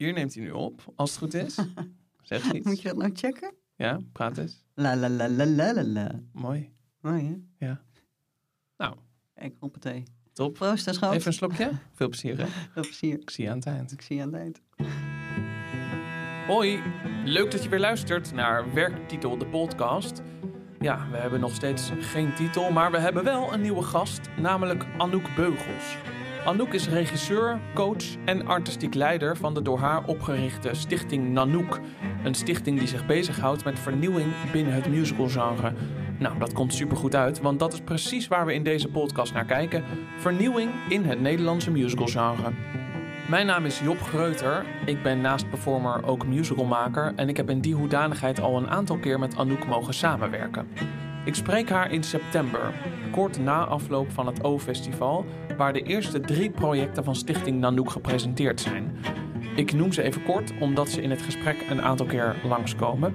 Hier neemt hij nu op, als het goed is. Zeg iets. Moet je dat nou checken? Ja, praat eens. La la la la la la la. Mooi. Mooi hè? Ja. Nou. Kijk, hoppatee. Top. Proost, schat. Even een slokje. Veel plezier, hè? Veel plezier. Ik zie je aan het eind. Ik zie je aan het eind. Hoi, leuk dat je weer luistert naar Werktitel, de podcast. Ja, we hebben nog steeds geen titel, maar we hebben wel een nieuwe gast, namelijk Anouk Beugels. Anouk is regisseur, coach en artistiek leider van de door haar opgerichte stichting Nanook. Een stichting die zich bezighoudt met vernieuwing binnen het musicalgenre. Nou, dat komt supergoed uit, want dat is precies waar we in deze podcast naar kijken. Vernieuwing in het Nederlandse musicalgenre. Mijn naam is Job Greuter. Ik ben naast performer ook musicalmaker en ik heb in die hoedanigheid al een aantal keer met Anouk mogen samenwerken. Ik spreek haar in september, kort na afloop van het O-festival, waar de eerste drie projecten van Stichting Nanook gepresenteerd zijn. Ik noem ze even kort, omdat ze in het gesprek een aantal keer langskomen.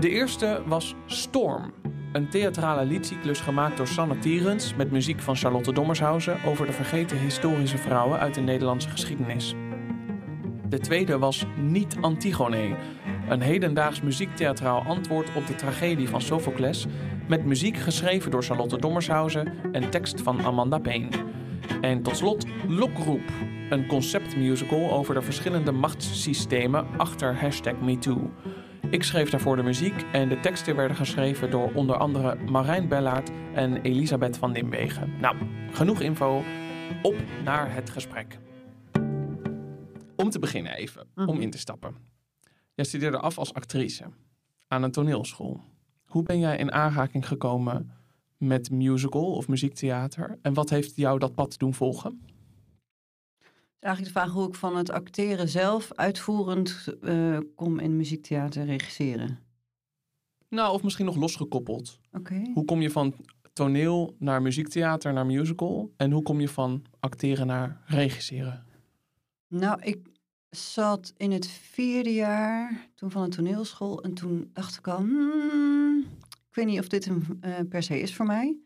De eerste was Storm, een theatrale liedcyclus gemaakt door Sanne Tierens met muziek van Charlotte Dommershausen over de vergeten historische vrouwen uit de Nederlandse geschiedenis. De tweede was Niet Antigone, een hedendaags muziektheatraal antwoord op de tragedie van Sophocles, met muziek geschreven door Charlotte Dommershausen en tekst van Amanda Payne. En tot slot Lokroep, een conceptmusical over de verschillende machtssystemen achter hashtag MeToo. Ik schreef daarvoor de muziek en de teksten werden geschreven door onder andere Marijn Bellaert en Elisabeth van Nimwegen. Nou, genoeg info. Op naar het gesprek. Om te beginnen even, om Mhm. in te stappen. Jij studeerde af als actrice aan een toneelschool. Hoe ben jij in aanraking gekomen met musical of muziektheater? En wat heeft jou dat pad doen volgen? is eigenlijk de vraag hoe ik van het acteren zelf uitvoerend eh, kom in muziektheater regisseren. Nou, of misschien nog losgekoppeld. Oké. Hoe kom je van toneel naar muziektheater naar musical? En hoe kom je van acteren naar regisseren? Nou, ik zat in het vierde jaar toen van een toneelschool en toen dacht ik al, hmm, ik weet niet of dit een eh, per se is voor mij.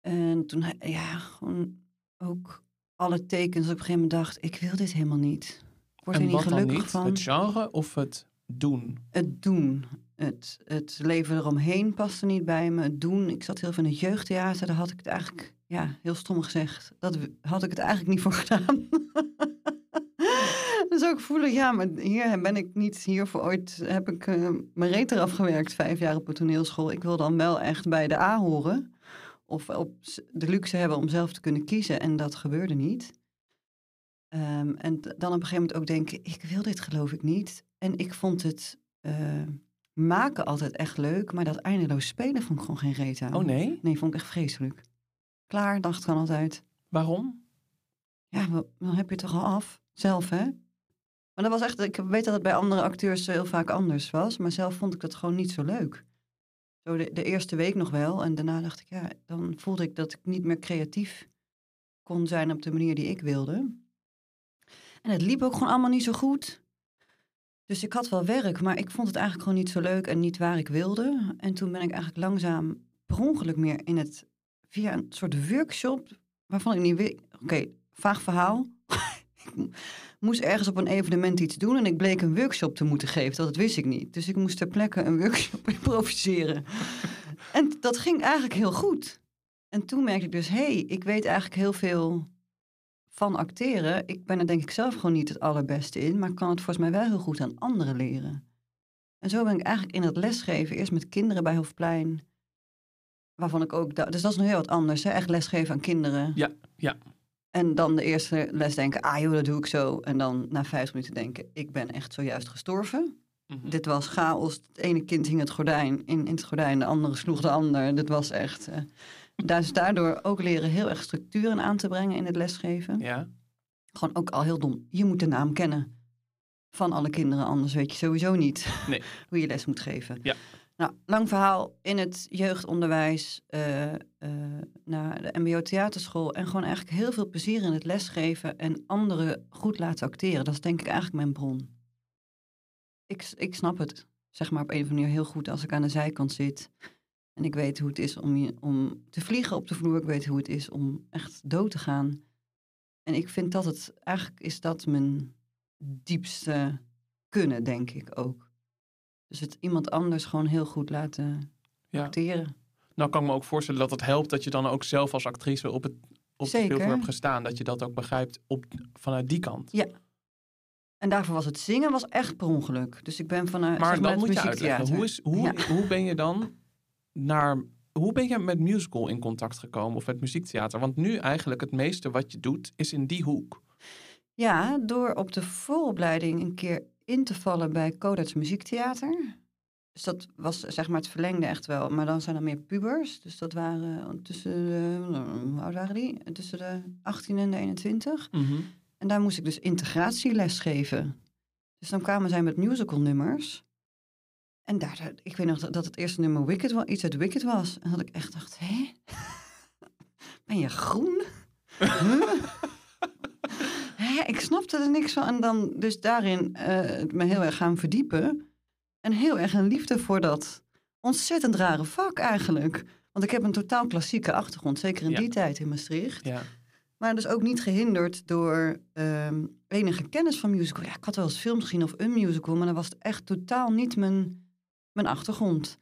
En toen, ja, gewoon ook alle tekens op een gegeven moment dacht, ik wil dit helemaal niet. Ik word en er niet gelukkig niet? van. Het genre of het doen? Het doen. Het, het leven eromheen paste niet bij me. Het doen. Ik zat heel veel in het jeugdtheater. Daar had ik het eigenlijk, ja, heel stom gezegd. Dat had ik het eigenlijk niet voor gedaan. dus ook voelen, ja, maar hier ben ik niet. Hiervoor ooit heb ik eh, mijn reet eraf gewerkt, vijf jaar op een toneelschool. Ik wil dan wel echt bij de A horen. Of op de luxe hebben om zelf te kunnen kiezen. En dat gebeurde niet. Ehm, en dan op een gegeven moment ook denken, ik wil dit geloof ik niet. En ik vond het eh, maken altijd echt leuk, maar dat eindeloos spelen vond ik gewoon geen reet aan. Oh nee? Nee, vond ik echt vreselijk. Klaar, dacht ik dan altijd. Waarom? Ja, dan heb je het toch al af. Zelf, hè? Maar dat was echt, ik weet dat het bij andere acteurs heel vaak anders was, maar zelf vond ik dat gewoon niet zo leuk. Zo de, de eerste week nog wel, en daarna dacht ik, ja, dan voelde ik dat ik niet meer creatief kon zijn op de manier die ik wilde. En het liep ook gewoon allemaal niet zo goed. Dus ik had wel werk, maar ik vond het eigenlijk gewoon niet zo leuk en niet waar ik wilde. En toen ben ik eigenlijk langzaam per ongeluk meer in het, via een soort workshop, waarvan ik niet weet, oké, vaag verhaal. moest ergens op een evenement iets doen en ik bleek een workshop te moeten geven. Dat wist ik niet. Dus ik moest ter plekke een workshop improviseren. en dat ging eigenlijk heel goed. En toen merkte ik dus, hé, hey, ik weet eigenlijk heel veel van acteren. Ik ben er denk ik zelf gewoon niet het allerbeste in, maar kan het volgens mij wel heel goed aan anderen leren. En zo ben ik eigenlijk in het lesgeven, eerst met kinderen bij Hofplein, waarvan ik ook, dus dat is nog heel wat anders, hè? echt lesgeven aan kinderen. Ja, ja. En dan de eerste les denken, ah joh, dat doe ik zo. En dan na vijf minuten denken, ik ben echt zojuist gestorven. Mhm. Dit was chaos. Het ene kind hing het gordijn in, in het gordijn, de andere sloeg de ander. Dit was echt... dus daardoor ook leren heel erg structuren aan te brengen in het lesgeven. Ja. Gewoon ook al heel dom. Je moet de naam kennen van alle kinderen, anders weet je sowieso niet Nee. hoe je les moet geven. Ja. Nou, lang verhaal in het jeugdonderwijs, eh, eh, naar de MBO Theaterschool en gewoon eigenlijk heel veel plezier in het lesgeven en anderen goed laten acteren. Dat is denk ik eigenlijk mijn bron. Ik, ik snap het, zeg maar op een of andere manier heel goed als ik aan de zijkant zit. En ik weet hoe het is om, je, om te vliegen op de vloer. Ik weet hoe het is om echt dood te gaan. En ik vind dat het, eigenlijk is dat mijn diepste kunnen, denk ik ook. Dus het iemand anders gewoon heel goed laten Ja. acteren. Nou kan ik me ook voorstellen dat het helpt dat je dan ook zelf als actrice op, het, op hebt gestaan. Dat je dat ook begrijpt op, vanuit die kant. En daarvoor was het zingen was echt per ongeluk. Dus ik ben vanuit Maar zeg dat het moet je uitleggen. Hoe, is, hoe, Ja. hoe ben je dan naar... Hoe ben je met musical in contact gekomen of met muziektheater? Want nu eigenlijk het meeste wat je doet is in die hoek. Ja, door op de vooropleiding een keer in te vallen bij Codarts Muziektheater. Dus dat was zeg maar het verlengde echt wel. Maar dan zijn er meer pubers. Dus dat waren tussen de, oud waren die? Tussen de 18 en de 21. En daar moest ik dus integratieles geven. Dus dan kwamen zij met musicalnummers. En daar, ik weet nog dat- het eerste nummer Wicked, wa- iets uit Wicked was. En dat ik echt dacht, hé? Ben je groen? Hè, ik snapte er niks van. En dan dus daarin eh, me heel erg gaan verdiepen. En heel erg een liefde voor dat ontzettend rare vak eigenlijk. Want ik heb een totaal klassieke achtergrond, zeker in Ja. die tijd in Maastricht. Ja. Maar dus ook niet gehinderd door ehm, enige kennis van musical. Ja, ik had wel eens films gezien of een musical, maar dat was echt totaal niet mijn, mijn achtergrond.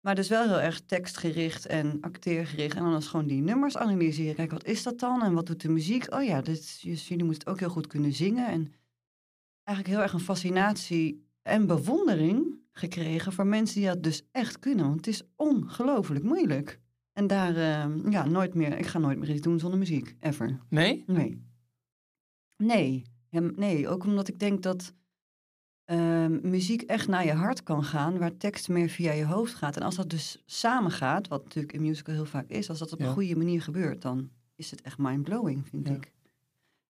Maar dus wel heel erg tekstgericht en acteergericht. En dan was gewoon die nummers analyseren. Kijk, wat is dat dan? En wat doet de muziek? Oh ja, dit, dus jullie moeten het ook heel goed kunnen zingen. En eigenlijk heel erg een fascinatie en bewondering gekregen voor mensen die dat dus echt kunnen. Want het is ongelooflijk moeilijk. En daar, ehm, ja, nooit meer. Ik ga nooit meer iets doen zonder muziek. Ever. Nee? Nee. Nee. Nee, ook omdat ik denk dat ehm, muziek echt naar je hart kan gaan, waar tekst meer via je hoofd gaat. En als dat dus samen gaat, wat natuurlijk in musical heel vaak is, als dat op Ja. een goede manier gebeurt, dan is het echt mind-blowing, vind Ja. ik.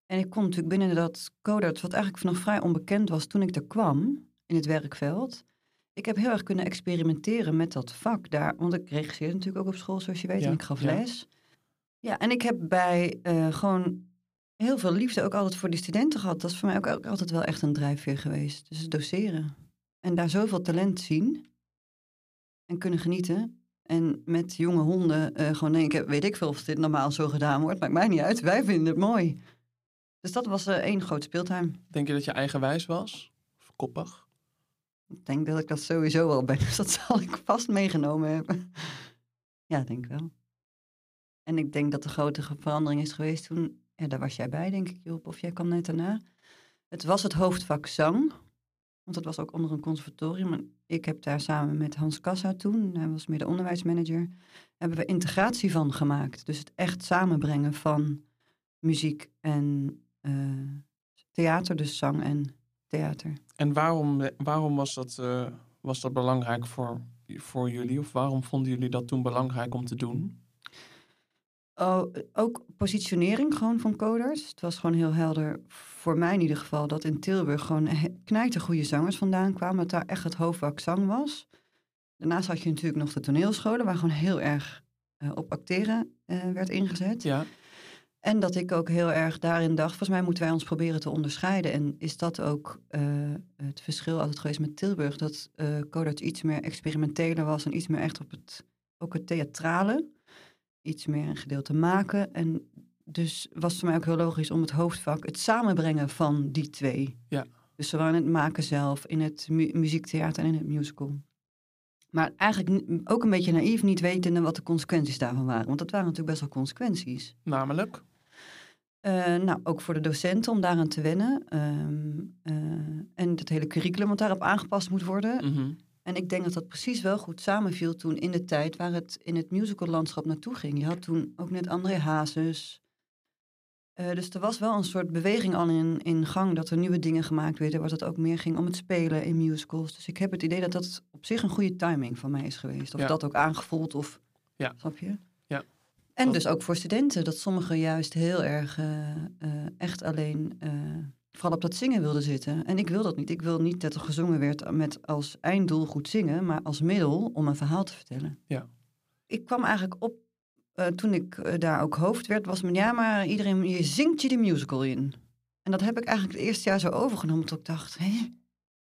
En ik kom natuurlijk binnen dat Codarts, wat eigenlijk nog vrij onbekend was toen ik er kwam, in het werkveld. Ik heb heel erg kunnen experimenteren met dat vak daar. Want ik regisseerde natuurlijk ook op school, zoals je weet. Ja, En ik gaf les. Ja, en ik heb bij eh, gewoon heel veel liefde ook altijd voor die studenten gehad. Dat is voor mij ook, ook altijd wel echt een drijfveer geweest. Dus doseren. En daar zoveel talent zien. En kunnen genieten. En met jonge honden eh, gewoon denken, weet ik veel of dit normaal zo gedaan wordt. Maakt mij niet uit, wij vinden het mooi. Dus dat was eh, één groot speeltuin. Denk je dat je eigenwijs was? Of koppig? Ik denk dat ik dat sowieso wel ben. Dus dat zal ik vast meegenomen hebben. Ja, denk ik wel. En ik denk dat de grote verandering is geweest toen... Ja, daar was jij bij, denk ik, Job. Of jij kwam net daarna. Het was het hoofdvak zang. Want dat was ook onder een conservatorium. Ik heb daar samen met Hans Kassa toen... Hij was meer de onderwijsmanager... Hebben we integratie van gemaakt. Dus het echt samenbrengen van muziek en eh, theater. Dus zang en theater. En waarom, waarom was, dat, eh, was dat belangrijk voor, voor jullie? Of waarom vonden jullie dat toen belangrijk om te doen? Oh, ook positionering gewoon van coders. Het was gewoon heel helder, voor mij in ieder geval, dat in Tilburg gewoon knijter goede zangers vandaan kwamen. Dat daar echt het hoofdvak zang was. Daarnaast had je natuurlijk nog de toneelscholen, waar gewoon heel erg eh, op acteren eh, werd ingezet. Ja, En dat ik ook heel erg daarin dacht, volgens mij moeten wij ons proberen te onderscheiden. En is dat ook eh, het verschil altijd geweest met Tilburg, dat Codarts iets meer experimenteler was en iets meer echt op het, ook het theatrale. Iets meer een gedeelte maken. En dus was het voor mij ook heel logisch om het hoofdvak, het samenbrengen van die twee. Ja. Dus zowel in het maken zelf, in het mu- muziektheater en in het musical. Maar eigenlijk ook een beetje naïef, niet wetende wat de consequenties daarvan waren. Want dat waren natuurlijk best wel consequenties. namelijk. Eh, nou, ook voor de docenten om daaraan te wennen. Ehm, eh, en het hele curriculum wat daarop aangepast moet worden. Mhm. En ik denk dat dat precies wel goed samenviel toen in de tijd waar het in het musicallandschap naartoe ging. Je had toen ook net André Hazes. Eh, dus er was wel een soort beweging al in, in gang dat er nieuwe dingen gemaakt werden, waar het ook meer ging om het spelen in musicals. Dus ik heb het idee dat dat op zich een goede timing van mij is geweest. Of Ja. dat ook aangevoeld, of Ja. snap je? Ja. En Dat- dus ook voor studenten, dat sommigen juist heel erg eh, eh, echt alleen vooral op dat zingen wilden zitten. En ik wil dat niet. Ik wil niet dat er gezongen werd met als einddoel goed zingen, maar als middel om een verhaal te vertellen. Ja. Ik kwam eigenlijk op, eh, toen ik eh, daar ook hoofd werd, was men ja, maar iedereen, je zingt je de musical in. En dat heb ik eigenlijk het eerste jaar zo overgenomen, tot ik dacht, hé,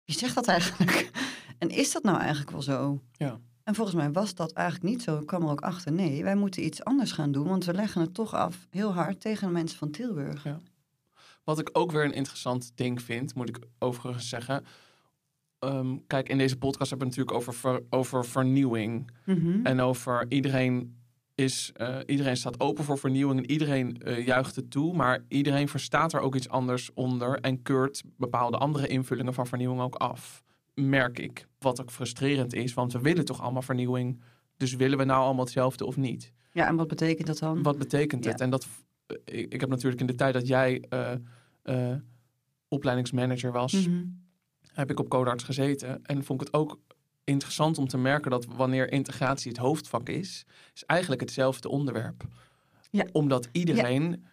wie zegt dat eigenlijk? En is dat nou eigenlijk wel zo? Ja. En volgens mij was dat eigenlijk niet zo. Ik kwam er ook achter, nee, wij moeten iets anders gaan doen, want we leggen het toch af heel hard tegen de mensen van Tilburg. Ja. Wat ik ook weer een interessant ding vind, moet ik overigens zeggen. Ehm, kijk, in deze podcast hebben we het natuurlijk over, ver- over vernieuwing. Mhm. En over iedereen is, eh, iedereen staat open voor vernieuwing en iedereen eh, juicht het toe. Maar iedereen verstaat er ook iets anders onder en keurt bepaalde andere invullingen van vernieuwing ook af. Merk ik. Wat ook frustrerend is, want we willen toch allemaal vernieuwing. Dus willen we nou allemaal hetzelfde of niet? Ja, en wat betekent dat dan? Wat betekent Ja. het? En dat, eh, ik, ik heb natuurlijk in de tijd dat jij eh, opleidingsmanager was, Mhm. heb ik op Codarts gezeten. En vond ik het ook interessant om te merken dat wanneer integratie het hoofdvak is, is eigenlijk hetzelfde onderwerp. Ja. Omdat iedereen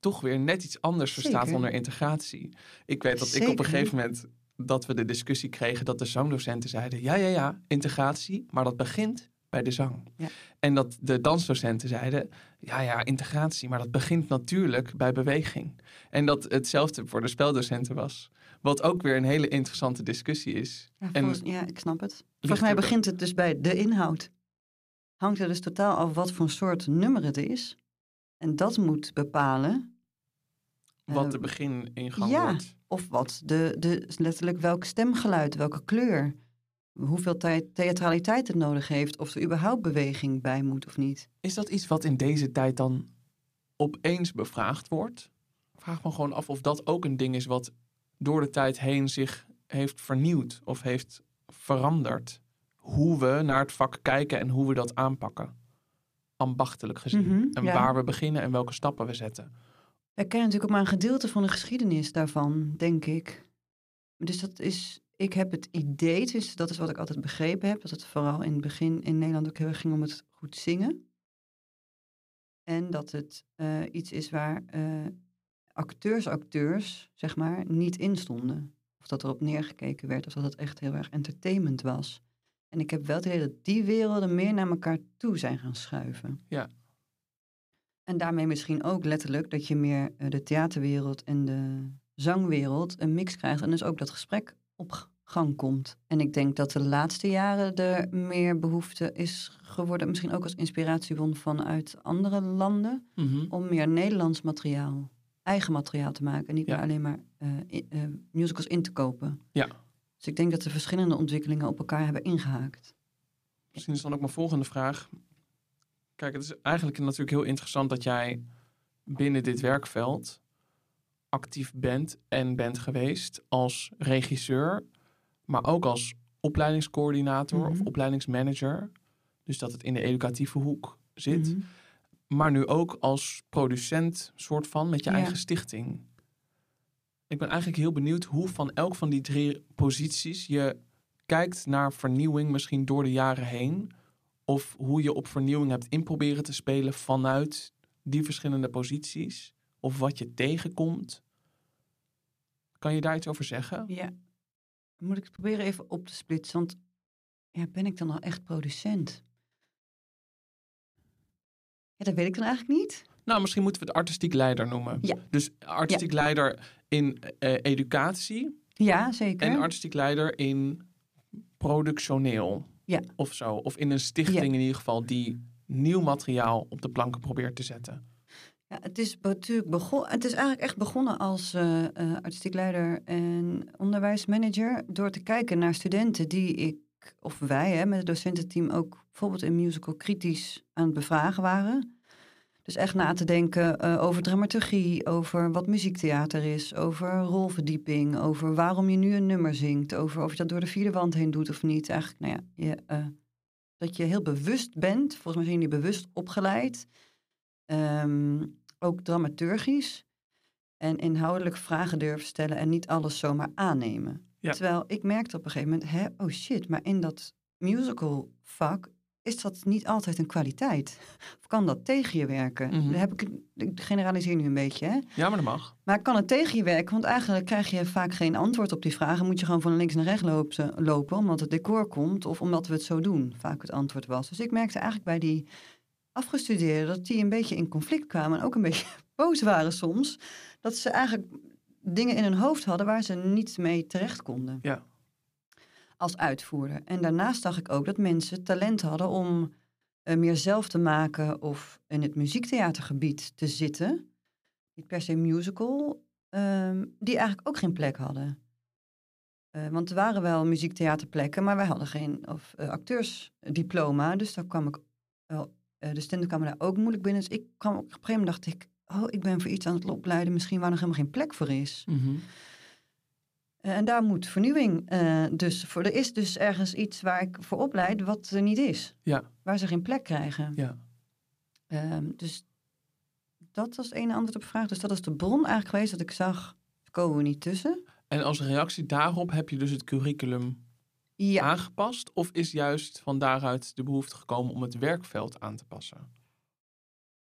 toch weer net iets anders verstaat onder integratie. Ik weet dat ik op een gegeven moment dat we de discussie kregen dat de zangdocenten zeiden: ja, ja, ja, integratie, maar dat begint bij de zang. Ja. En dat de dansdocenten zeiden: ja, ja, integratie, maar dat begint natuurlijk bij beweging. En dat hetzelfde voor de speldocenten was. Wat ook weer een hele interessante discussie is. Ja, En- ja, ik snap het. Volgens mij begint het dus bij de inhoud. Hangt er dus totaal af wat voor soort nummer het is. En dat moet bepalen Wat eh, de begin ingang ja. wordt. of wat de, de letterlijk welk stemgeluid, welke kleur, hoeveel thea- theatraliteit het nodig heeft, of er überhaupt beweging bij moet of niet. Is dat iets wat in deze tijd dan opeens bevraagd wordt? Ik vraag me gewoon af of dat ook een ding is wat door de tijd heen zich heeft vernieuwd of heeft veranderd. Hoe we naar het vak kijken en hoe we dat aanpakken. Ambachtelijk gezien. Mhm, En ja. waar we beginnen en welke stappen we zetten. We kennen natuurlijk ook maar een gedeelte van de geschiedenis daarvan, denk ik. Dus dat is, ik heb het idee, dus dat is wat ik altijd begrepen heb, dat het vooral in het begin in Nederland ook heel erg ging om het goed zingen. En dat het eh, iets is waar eh, acteurs, acteurs, zeg maar, niet in stonden. Of dat erop neergekeken werd, of dat het echt heel erg entertainment was. En ik heb wel het idee dat die werelden meer naar elkaar toe zijn gaan schuiven. Ja. En daarmee misschien ook letterlijk dat je meer eh, de theaterwereld en de zangwereld een mix krijgt. En dus ook dat gesprek op gang komt. En ik denk dat de laatste jaren er meer behoefte is geworden. Misschien ook als inspiratiebron vanuit andere landen. Mhm. Om meer Nederlands materiaal, eigen materiaal te maken. En niet Ja. meer alleen maar eh, eh, musicals in te kopen. Ja. Dus ik denk dat de verschillende ontwikkelingen op elkaar hebben ingehaakt. Misschien is dan ook mijn volgende vraag. Kijk, het is eigenlijk natuurlijk heel interessant dat jij binnen dit werkveld actief bent en bent geweest als regisseur, maar ook als opleidingscoördinator of Mhm. opleidingsmanager. Dus dat het in de educatieve hoek zit. Mhm. Maar nu ook als producent, soort van, met je Ja. eigen stichting. Ik ben eigenlijk heel benieuwd hoe van elk van die drie posities je kijkt naar vernieuwing, misschien door de jaren heen. Of hoe je op vernieuwing hebt in proberen te spelen vanuit die verschillende posities. Of wat je tegenkomt. Kan je daar iets over zeggen? Ja. Moet ik het proberen even op te splitsen? Want ja, ben ik dan al echt producent? Ja, dat weet ik dan eigenlijk niet. Nou, misschien moeten we het artistiek leider noemen. Ja. Dus artistiek leider in eh, educatie Ja, zeker. en artistiek leider in productioneel. Ja. Of zo. Of in een stichting Ja. in ieder geval die nieuw materiaal op de planken probeert te zetten. Ja, het is natuurlijk. Het is eigenlijk echt begonnen als eh, eh, artistiek leider en onderwijsmanager. Door te kijken naar studenten die ik, of wij hè, met het docententeam ook bijvoorbeeld in musical kritisch aan het bevragen waren. Dus echt na te denken eh, over dramaturgie, over wat muziektheater is, over rolverdieping, over waarom je nu een nummer zingt, over of je dat door de vierde wand heen doet of niet. Eigenlijk, nou ja, je, dat je heel bewust bent. Volgens mij zijn jullie bewust opgeleid. Ehm, ook dramaturgisch. En inhoudelijk vragen durven stellen en niet alles zomaar aannemen. Ja. Terwijl ik merkte op een gegeven moment, hè, oh shit, maar in dat musical vak is dat niet altijd een kwaliteit. Of kan dat tegen je werken? Mhm. Heb ik, ik generaliseer nu een beetje, hè? Ja, maar dat mag. Maar kan het tegen je werken? Want eigenlijk krijg je vaak geen antwoord op die vragen. Moet je gewoon van links naar rechts lopen, lopen omdat het decor komt of omdat we het zo doen. Vaak het antwoord was. Dus ik merkte eigenlijk bij die afgestudeerden dat die een beetje in conflict kwamen en ook een beetje boos waren soms. Dat ze eigenlijk dingen in hun hoofd hadden waar ze niet mee terecht konden. Ja. Als uitvoerder. En daarnaast zag ik ook dat mensen talent hadden om eh, meer zelf te maken of in het muziektheatergebied te zitten. Niet per se musical ehm, die eigenlijk ook geen plek hadden. Eh, want er waren wel muziektheaterplekken, maar wij hadden geen of, eh, acteursdiploma. Dus daar kwam ik wel, eh, de stand kwam daar ook moeilijk binnen. Dus ik kwam op een gegeven moment dacht ik, oh, ik ben voor iets aan het opleiden, misschien waar nog helemaal geen plek voor is. Mhm. Eh, en daar moet vernieuwing eh, dus voor. Er is dus ergens iets waar ik voor opleid wat er niet is. Ja. Waar ze geen plek krijgen. Ja. Ehm, dus dat was het ene antwoord op de vraag. Dus dat is de bron eigenlijk geweest dat ik zag, komen we niet tussen. En als reactie daarop heb je dus het curriculum Ja, aangepast? Of is juist van daaruit de behoefte gekomen om het werkveld aan te passen?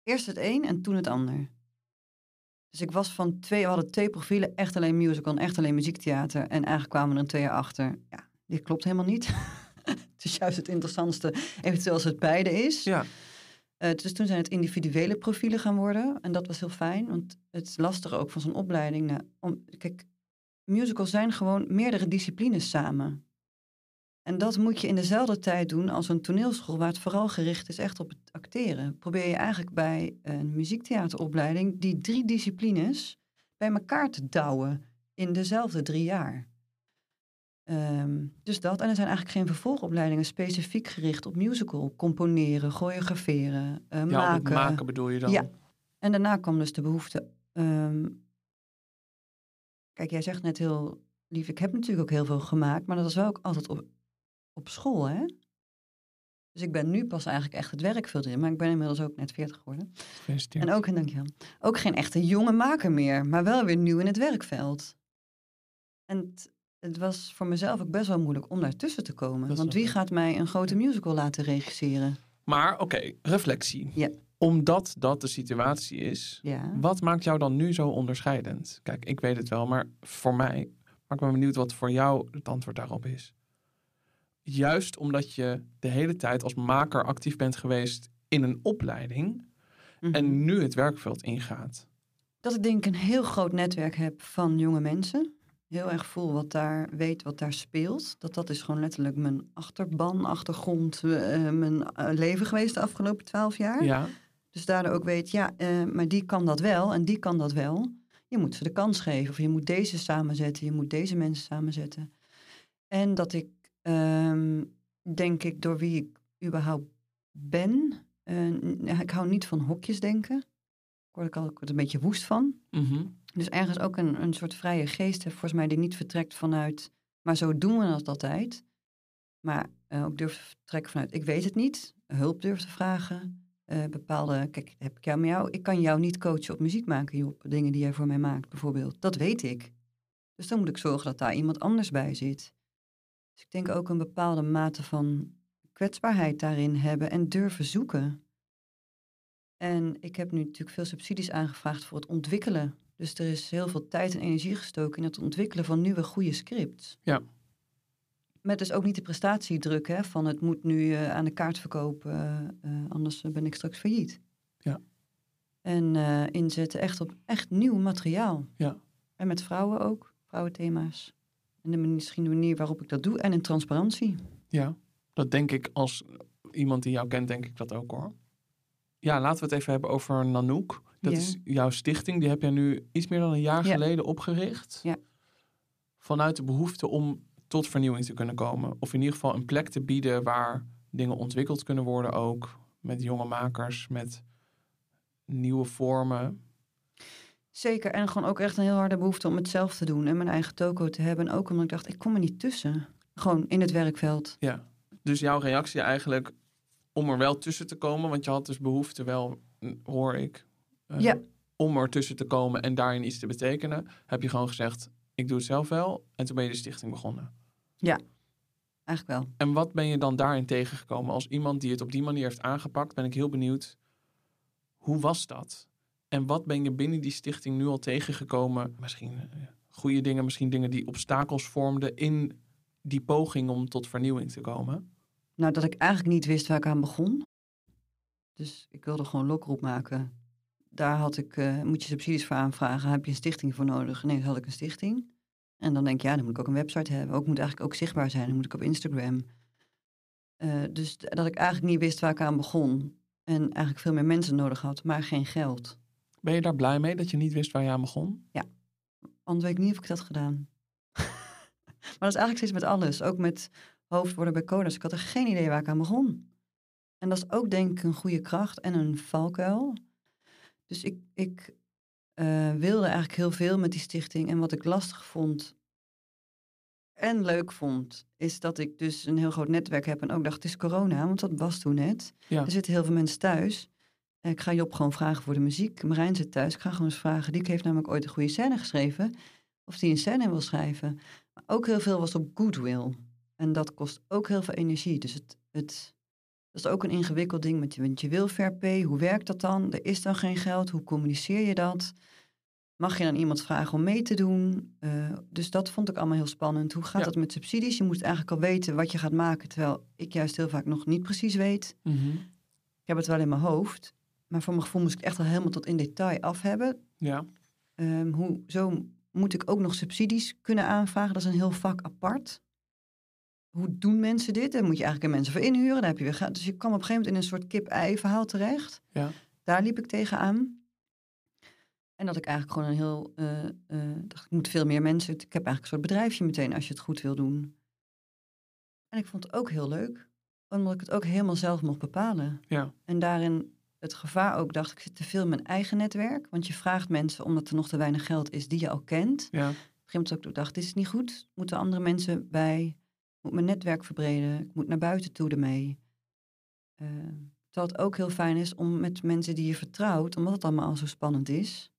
eerst het een en toen het ander. Dus ik was van twee, we hadden twee profielen, echt alleen musical en echt alleen muziektheater. En eigenlijk kwamen er twee jaar achter. Ja, dit klopt helemaal niet. het is juist het interessantste, eventueel als het beide is. Ja. Eh, dus toen zijn het individuele profielen gaan worden. En dat was heel fijn, want het is lastig ook van zo'n opleiding. nou, om, kijk, musicals zijn gewoon meerdere disciplines samen. En dat moet je in dezelfde tijd doen als een toneelschool, waar het vooral gericht is echt op het acteren. Probeer je eigenlijk bij een muziektheateropleiding die drie disciplines bij elkaar te douwen in dezelfde drie jaar. Ehm, dus dat. En er zijn eigenlijk geen vervolgopleidingen specifiek gericht op musical. Componeren, choreograferen, eh, Ja, maken bedoel je dan? Ja. En daarna kwam dus de behoefte. ehm, kijk, jij zegt net heel lief, ik heb natuurlijk ook heel veel gemaakt, maar dat was wel ook altijd op, op school, hè? Dus ik ben nu pas eigenlijk echt het werkveld in, maar ik ben inmiddels ook net 40 geworden. Gefeliciteerd. En ook, dankjewel, ook geen echte jonge maker meer, maar wel weer nieuw in het werkveld. En het, het was voor mezelf ook best wel moeilijk om daartussen te komen. Want wie gaat mij een grote musical laten regisseren? Maar oké, reflectie. Ja. Omdat dat de situatie is, Ja. wat maakt jou dan nu zo onderscheidend? Kijk, ik weet het wel, maar voor mij, maar ik ben benieuwd wat voor jou het antwoord daarop is. Juist omdat je de hele tijd als maker actief bent geweest in een opleiding Mhm. en nu het werkveld ingaat. Dat ik denk ik een heel groot netwerk heb van jonge mensen. Heel erg voel wat daar, weet wat daar speelt. Dat dat is gewoon letterlijk mijn achterban, achtergrond, eh, mijn eh, leven geweest de afgelopen twaalf jaar. Ja, Dus daardoor ook weet, ja, eh, maar die kan dat wel en die kan dat wel. Je moet ze de kans geven of je moet deze samenzetten, je moet deze mensen samenzetten. En dat ik, ehm, denk ik, door wie ik überhaupt ben, eh, n- ik hou niet van hokjes denken. Ik word er altijd een beetje woest van. mhm. Dus ergens ook een, een soort vrije geest heb, volgens mij, die niet vertrekt vanuit, maar zo doen we dat altijd. Maar eh, ook durft te vertrekken vanuit, ik weet het niet, hulp durft te vragen. eh, bepaalde, kijk, heb ik jou met jou, ik kan jou niet coachen op muziek maken, Job, dingen die jij voor mij maakt, bijvoorbeeld. Dat weet ik. Dus dan moet ik zorgen dat daar iemand anders bij zit. Dus ik denk ook een bepaalde mate van kwetsbaarheid daarin hebben en durven zoeken. En ik heb nu natuurlijk veel subsidies aangevraagd voor het ontwikkelen. Dus er is heel veel tijd en energie gestoken in het ontwikkelen van nieuwe goede scripts. Ja. Met dus ook niet de prestatiedruk hè, van het moet nu eh, aan de kaart verkopen, eh, eh, anders ben ik straks failliet. Ja. En inzetten echt op echt nieuw materiaal. Ja. En met vrouwen ook, vrouwenthema's. En de, misschien de manier waarop ik dat doe. En in transparantie. Ja, dat denk ik als iemand die jou kent, denk ik dat ook hoor. Ja, laten we het even hebben over Nanook. Dat Ja. is jouw stichting. Die heb jij nu iets meer dan een jaar Ja. geleden opgericht. Ja. Vanuit de behoefte om tot vernieuwing te kunnen komen. Of in ieder geval een plek te bieden waar dingen ontwikkeld kunnen worden ook. Met jonge makers, met nieuwe vormen. Zeker. En gewoon ook echt een heel harde behoefte om het zelf te doen. En mijn eigen toko te hebben. En ook omdat ik dacht, ik kom er niet tussen. Gewoon in het werkveld. Ja. Dus jouw reactie eigenlijk om er wel tussen te komen. Want je had dus behoefte wel, mm, hoor ik. eh, Ja. Om er tussen te komen en daarin iets te betekenen. Heb je gewoon gezegd, ik doe het zelf wel. En toen ben je de stichting begonnen. Eigenlijk wel. En wat ben je dan daarin tegengekomen? Als iemand die het op die manier heeft aangepakt, ben ik heel benieuwd. Hoe was dat? En wat ben je binnen die stichting nu al tegengekomen? Misschien eh, goede dingen, misschien dingen die obstakels vormden in die poging om tot vernieuwing te komen. Nou, dat ik eigenlijk niet wist waar ik aan begon. Dus ik wilde gewoon lokroep maken. Daar had ik, eh, moet je subsidies voor aanvragen. Heb je een stichting voor nodig? Nee, dan had ik een stichting. En dan denk ik, ja, dan moet ik ook een website hebben. Ook moet eigenlijk ook zichtbaar zijn. Dan moet ik op Instagram. Eh, dus dat ik eigenlijk niet wist waar ik aan begon. En eigenlijk veel meer mensen nodig had, maar geen geld. Ben je daar blij mee dat je niet wist waar je aan begon? Anders weet ik niet of ik dat gedaan. maar dat is eigenlijk steeds met alles. Ook met hoofd worden bij coders. Ik had er geen idee waar ik aan begon. En dat is ook denk ik een goede kracht en een valkuil. Dus ik, ik eh, wilde eigenlijk heel veel met die stichting. En wat ik lastig vond en leuk vond, is dat ik dus een heel groot netwerk heb. En ook dacht, het is corona, want dat was toen net. Ja. Er zitten heel veel mensen thuis. En ik ga Job gewoon vragen voor de muziek. Marijn zit thuis. Ik ga gewoon eens vragen. Die heeft namelijk ooit een goede scène geschreven. Of die een scène wil schrijven. Maar ook heel veel was op goodwill. En dat kost ook heel veel energie. Dus het, het, dat is ook een ingewikkeld ding. Want je, want je wil fair pay. Hoe werkt dat dan? Er is dan geen geld. Hoe communiceer je dat? Mag je dan iemand vragen om mee te doen? Uh, dus dat vond ik allemaal heel spannend. Hoe gaat Ja. dat met subsidies? Je moet eigenlijk al weten wat je gaat maken. Terwijl ik juist heel vaak nog niet precies weet. Mhm. Ik heb het wel in mijn hoofd. Maar voor mijn gevoel moest ik echt al helemaal tot in detail af hebben. Ja. Ehm, hoe, zo moet ik ook nog subsidies kunnen aanvragen. Dat is een heel vak apart. Hoe doen mensen dit? Daar moet je eigenlijk mensen voor inhuren. Daar heb je weer. Dus je kwam op een gegeven moment in een soort kip-ei-verhaal terecht. Ja. Daar liep ik tegenaan. En dat ik eigenlijk gewoon een heel... eh, eh, dacht, ik moet veel meer mensen... Ik heb eigenlijk een soort bedrijfje meteen als je het goed wil doen. En ik vond het ook heel leuk. Omdat ik het ook helemaal zelf mocht bepalen. Ja. En daarin het gevaar ook dacht ik zit te veel in mijn eigen netwerk. Want je vraagt mensen omdat er nog te weinig geld is die je al kent. Ja. Op een gegeven moment ook dacht, dit is niet goed. Moeten andere mensen bij. Ik moet mijn netwerk verbreden. Ik moet naar buiten toe ermee. Eh, terwijl het ook heel fijn is om met mensen die je vertrouwt, omdat het allemaal al zo spannend is.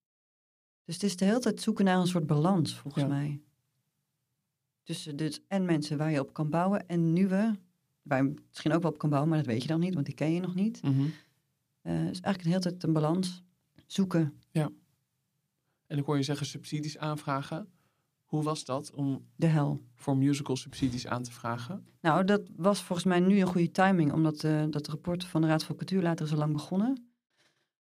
Dus het is de hele tijd zoeken naar een soort balans, volgens Ja. mij. Tussen dus en mensen waar je op kan bouwen en nieuwe, waar je misschien ook wel op kan bouwen, maar dat weet je dan niet, want die ken je nog niet. Mhm. Eh, dus eigenlijk een hele tijd een balans zoeken. En ik hoor je zeggen subsidies aanvragen. Hoe was dat om De hel. voor musical subsidies aan te vragen? Nou, dat was volgens mij nu een goede timing, omdat eh, dat rapport van de Raad voor Cultuur later al lang begonnen.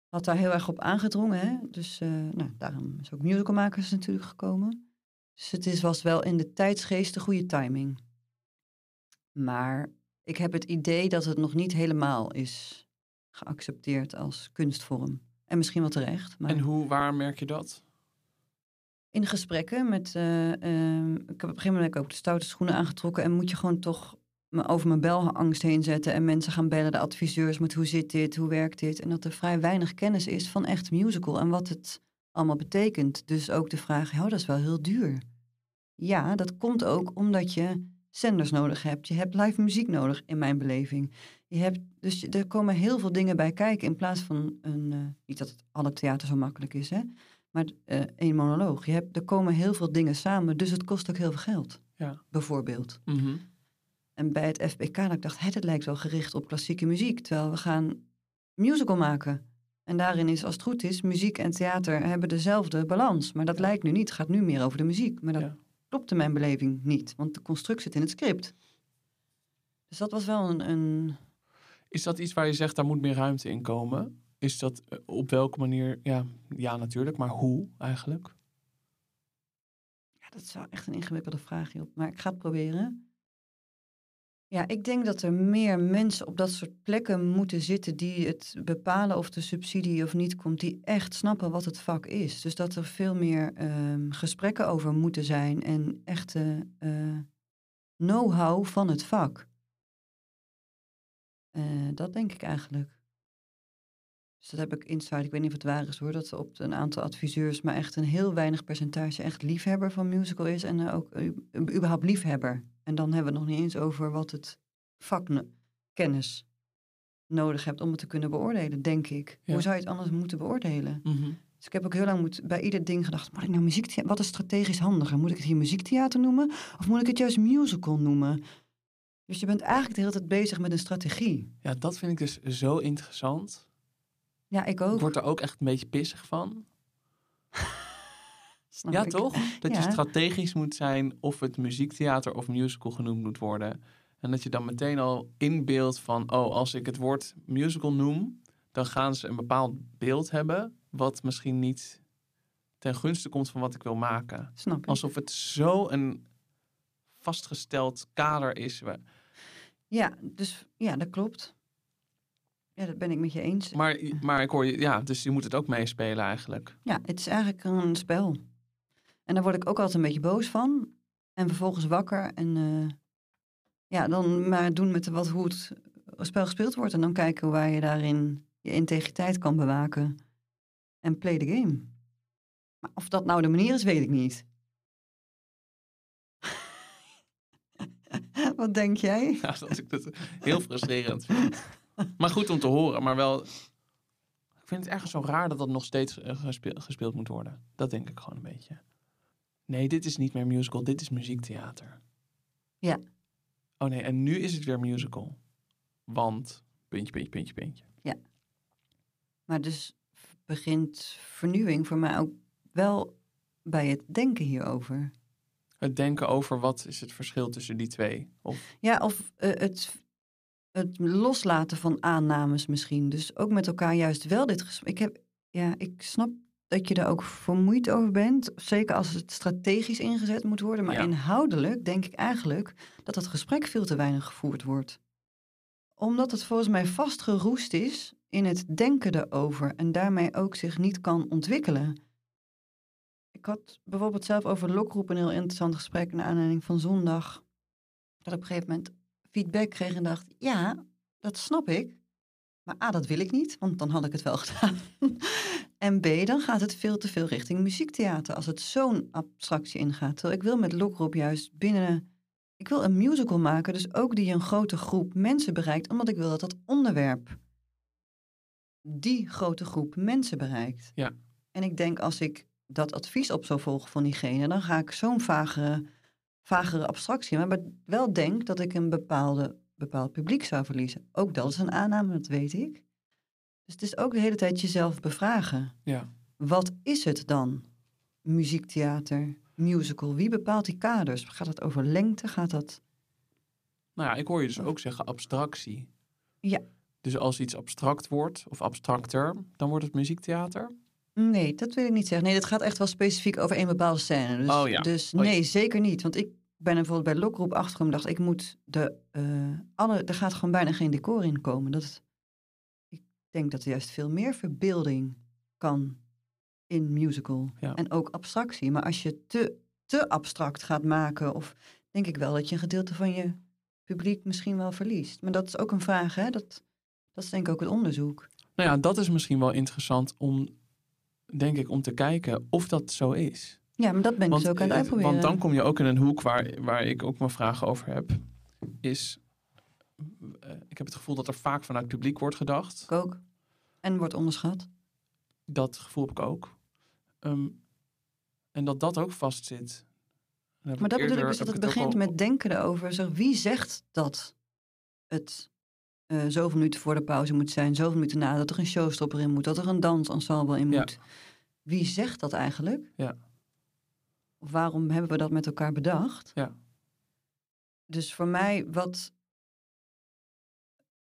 Had daar heel erg op aangedrongen. Hè? Dus eh, nou, daarom is ook musicalmakers natuurlijk gekomen. Dus het is, was wel in de tijdsgeest de goede timing. Maar ik heb het idee dat het nog niet helemaal is geaccepteerd als kunstvorm. En misschien wel terecht. Maar... En hoe, waar merk je dat? in gesprekken met. eh, ehm, ik heb op een gegeven moment ook de stoute schoenen aangetrokken. En moet je gewoon toch me over mijn belangst heen zetten. En mensen gaan bellen, de adviseurs. Met hoe zit dit, hoe werkt dit? En dat er vrij weinig kennis is van echt musical. En wat het allemaal betekent. Dus ook de vraag: oh, dat is wel heel duur. Ja, dat komt ook omdat je zenders nodig hebt. Je hebt live muziek nodig, in mijn beleving. Je hebt, dus er komen heel veel dingen bij kijken. In plaats van een. eh, niet dat het alle theater zo makkelijk is, hè? Maar eh één monoloog. Je hebt, er komen heel veel dingen samen, dus het kost ook heel veel geld. Ja. Bijvoorbeeld. Mhm. En bij het FBK, dat ik dacht, hè, het lijkt wel gericht op klassieke muziek. Terwijl we gaan musical maken. En daarin is, als het goed is, muziek en theater hebben dezelfde balans. Maar dat lijkt nu niet. Het gaat nu meer over de muziek. Maar dat Ja. Klopt in mijn beleving niet. Want de construct zit in het script. Dus dat was wel een... een Is dat iets waar je zegt, daar moet meer ruimte in komen? Is dat eh, op welke manier? Ja, ja, natuurlijk, maar hoe eigenlijk? Ja, dat is wel echt een ingewikkelde vraag, Job. Maar ik ga het proberen. Ja, ik denk dat er meer mensen op dat soort plekken moeten zitten die het bepalen of de subsidie of niet komt, die echt snappen wat het vak is. Dus dat er veel meer ehm, gesprekken over moeten zijn en echte eh, know-how van het vak. Eh, dat denk ik eigenlijk. Dus dat heb ik inside, ik weet niet of het waar is hoor, dat op een aantal adviseurs maar echt een heel weinig percentage echt liefhebber van musical is en eh, ook u- überhaupt liefhebber. En dan hebben we het nog niet eens over wat het vakkennis nodig hebt om het te kunnen beoordelen, denk ik. Ja. Hoe zou je het anders moeten beoordelen? Mhm. Dus ik heb ook heel lang moet, bij ieder ding gedacht, moet ik nou muziektheater, wat is strategisch handiger? Moet ik het hier muziektheater noemen of moet ik het juist musical noemen? Dus je bent eigenlijk de hele tijd bezig met een strategie. Ja, dat vind ik dus zo interessant. Ja, ik Ik ook. word er ook echt een beetje pissig van. snap ja, ik. toch? Dat je strategisch moet zijn of het muziektheater of musical genoemd moet worden. En dat je dan meteen al inbeeldt van, oh, als ik het woord musical noem, dan gaan ze een bepaald beeld hebben, wat misschien niet ten gunste komt van wat ik wil maken. Snap ik. Alsof het zo een vastgesteld kader is. Ja, dus ja, dat klopt. Ja, dat ben ik met je eens. Maar, maar ik hoor je, ja, dus je moet het ook meespelen eigenlijk. Ja, het is eigenlijk een spel. En daar word ik ook altijd een beetje boos van. En vervolgens wakker en eh, ja, dan maar doen met wat hoe het spel gespeeld wordt. En dan kijken waar je daarin je integriteit kan bewaken. En play the game. Maar of dat nou de manier is, weet ik niet. Wat denk jij? Ja, dat ik het heel frustrerend vind. Maar goed om te horen, maar wel... Ik vind het ergens zo raar dat dat nog steeds eh, gespeeld, gespeeld moet worden. Dat denk ik gewoon een beetje. Nee, dit is niet meer musical, dit is muziektheater. Ja. Oh nee, en nu is het weer musical. Want, puntje, puntje, puntje, puntje. Maar dus begint vernieuwing voor mij ook wel bij het denken hierover. Het denken over wat is het verschil tussen die twee. Of, Ja, of eh, het, het loslaten van aannames misschien. Dus ook met elkaar juist wel dit gesprek. Ik, heb, ja, ik snap dat je er ook vermoeid over bent. Zeker als het strategisch ingezet moet worden. Maar Ja. inhoudelijk denk ik eigenlijk dat het gesprek veel te weinig gevoerd wordt. Omdat het volgens mij vastgeroest is in het denken erover. En daarmee ook zich niet kan ontwikkelen. Ik had bijvoorbeeld zelf over lokroep een heel interessant gesprek naar aanleiding van zondag. Dat op een gegeven moment feedback kreeg en dacht, ja, dat snap ik. Maar A, dat wil ik niet, want dan had ik het wel gedaan. en B, dan gaat het veel te veel richting muziektheater als het zo'n abstractie ingaat. Terwijl ik wil met Lokroep juist binnen... Ik wil een musical maken, dus ook die een grote groep mensen bereikt, omdat ik wil dat dat onderwerp die grote groep mensen bereikt. Ja. En ik denk als ik dat advies op zou volgen van diegene, dan ga ik zo'n vagere, vagere abstractie. Maar wel denk dat ik een bepaalde, bepaald publiek zou verliezen. Ook dat is een aanname, dat weet ik. Dus het is ook de hele tijd jezelf bevragen. ja. Wat is het dan? Muziektheater, musical, wie bepaalt die kaders? Gaat het over lengte? Gaat dat... Nou ja, ik hoor je dus ook zeggen abstractie. Ja. Dus als iets abstract wordt, of abstracter, dan wordt het muziektheater. Nee, dat wil ik niet zeggen. Nee, dat gaat echt wel specifiek over een bepaalde scène. Dus, Oh ja. dus Oh ja. nee, zeker niet. Want ik ben bijvoorbeeld bij Lokroep achtergekomen. dacht ik moet de eh, alle, er gaat gewoon bijna geen decor in komen. Dat, ik denk dat er juist veel meer verbeelding kan in musical. Ja. En ook abstractie. Maar als je te, te abstract gaat maken, of denk ik wel dat je een gedeelte van je publiek misschien wel verliest. Maar dat is ook een vraag, hè? Dat, dat is denk ik ook het onderzoek. Nou ja, dat is misschien wel interessant om, denk ik, om te kijken of dat zo is. Ja, maar dat ben ik dus ook aan het eh, uitproberen. want dan kom je ook in een hoek waar, waar ik ook mijn vragen over heb. Is, eh, ik heb het gevoel dat er vaak vanuit het publiek wordt gedacht. Ik ook. En wordt onderschat. Dat gevoel heb ik ook. Ehm, en dat dat ook vastzit. Maar dat bedoel ik dus dat het begint al- met denken erover. Zeg, wie zegt dat het eh zoveel minuten voor de pauze moet zijn, zoveel minuten na, dat er een showstopper in moet, dat er een dansensemble in Ja. moet? Wie zegt dat eigenlijk? Ja. Of waarom hebben we dat met elkaar bedacht? Ja. Dus voor mij, wat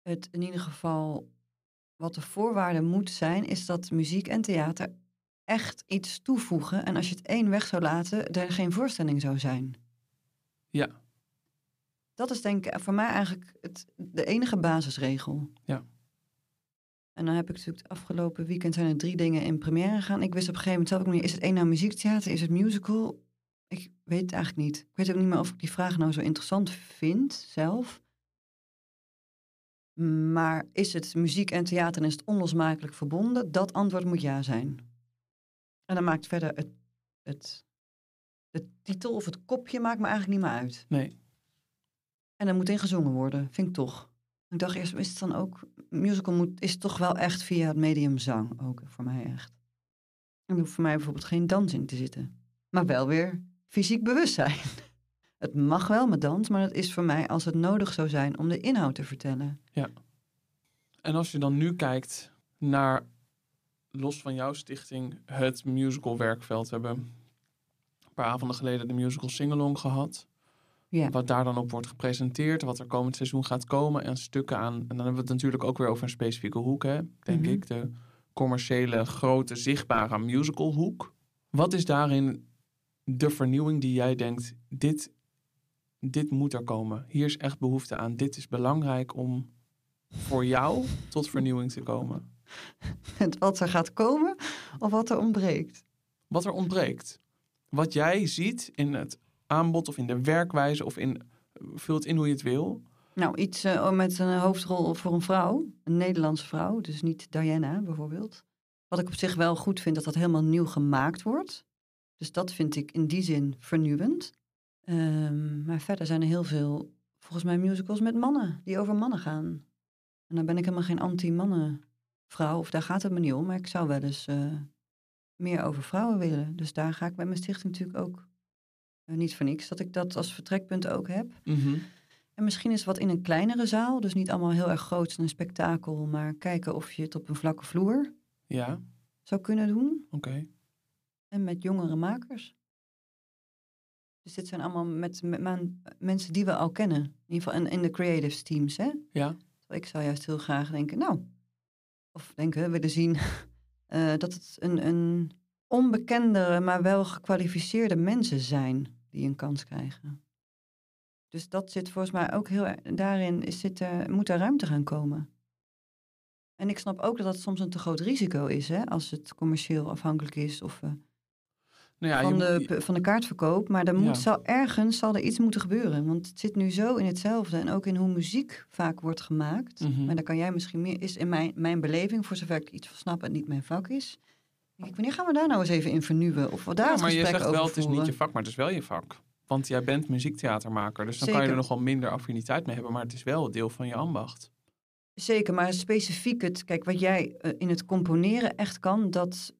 het in ieder geval, wat de voorwaarde moet zijn, is dat muziek en theater echt iets toevoegen. En als je het één weg zou laten, er geen voorstelling zou zijn. Ja. Dat is denk ik voor mij eigenlijk het, de enige basisregel. Ja. En dan heb ik natuurlijk het afgelopen weekend zijn er drie dingen in première gegaan. Ik wist op een gegeven moment zelf ook niet, is het één nou muziektheater, is het musical? Ik weet het eigenlijk niet. Ik weet ook niet meer of ik die vraag nou zo interessant vind zelf. Maar is het muziek en theater en is het onlosmakelijk verbonden? Dat antwoord moet ja zijn. En dan maakt verder het, het, de titel of het kopje maakt me eigenlijk niet meer uit. Nee. En er moet in gezongen worden, vind ik toch. Ik dacht eerst, is het dan ook... Musical moet, is toch wel echt via het medium zang, ook voor mij echt. Er hoeft voor mij bijvoorbeeld geen dans in te zitten. Maar wel weer fysiek bewustzijn. Het mag wel met dans, maar het is voor mij als het nodig zou zijn om de inhoud te vertellen. En als je dan nu kijkt naar, los van jouw stichting, het musical werkveld. We hebben een paar avonden geleden de musical Singalong gehad. Ja. Wat daar dan op wordt gepresenteerd, wat er komend seizoen gaat komen en stukken aan. En dan hebben we het natuurlijk ook weer over een specifieke hoek, hè, denk Mhm. ik. De commerciële, grote, zichtbare musicalhoek. Wat is daarin de vernieuwing die jij denkt, dit, dit moet er komen. Hier is echt behoefte aan. Dit is belangrijk om voor jou tot vernieuwing te komen. Het wat er gaat komen of wat er ontbreekt. Wat er ontbreekt. wat jij ziet in het aanbod of in de werkwijze of in, vul het in hoe je het wil. Nou, iets uh, met een hoofdrol voor een vrouw, een Nederlandse vrouw, dus niet Diana bijvoorbeeld. Wat ik op zich wel goed vind, dat dat helemaal nieuw gemaakt wordt. Dus dat vind ik in die zin vernieuwend. Um, maar verder zijn er heel veel, volgens mij, musicals met mannen, die over mannen gaan. En dan ben ik helemaal geen anti-mannen-vrouw, of daar gaat het me niet om. Maar ik zou wel eens uh, meer over vrouwen willen. Dus daar ga ik bij mijn stichting natuurlijk ook niet voor niks, dat ik dat als vertrekpunt ook heb. Mm -hmm. En misschien is wat in een kleinere zaal, dus niet allemaal heel erg groot en een spektakel, maar kijken of je het op een vlakke vloer ja. zou kunnen doen. Oké. Okay. En met jongere makers. Dus dit zijn allemaal met, met, met, mensen die we al kennen. In ieder geval in, in de creative teams, hè? Ja. Ik zou juist heel graag denken, nou, of denken, willen zien uh, dat het een, een onbekendere, maar wel gekwalificeerde mensen zijn die een kans krijgen. Dus dat zit volgens mij ook heel daarin, is zit, uh, moet er ruimte gaan komen. En ik snap ook dat dat soms een te groot risico is, hè, als het commercieel afhankelijk is of uh, nou ja, van, de, van de kaartverkoop. Maar er moet, Ja. zal, ergens zal er iets moeten gebeuren. Want het zit nu zo in hetzelfde. En ook in hoe muziek vaak wordt gemaakt. Mhm. Maar daar kan jij misschien meer, is in mijn, mijn beleving, voor zover ik iets van snap en niet mijn vak is. Wanneer gaan we daar nou eens even in vernieuwen? Of daar ja, maar je zegt wel, het is niet je vak, maar het is wel je vak. Want jij bent muziektheatermaker, dus dan kan je er nog wel minder affiniteit mee hebben. Maar het is wel deel van je ambacht. Zeker, maar specifiek het, kijk, wat jij eh, in het componeren echt kan, dat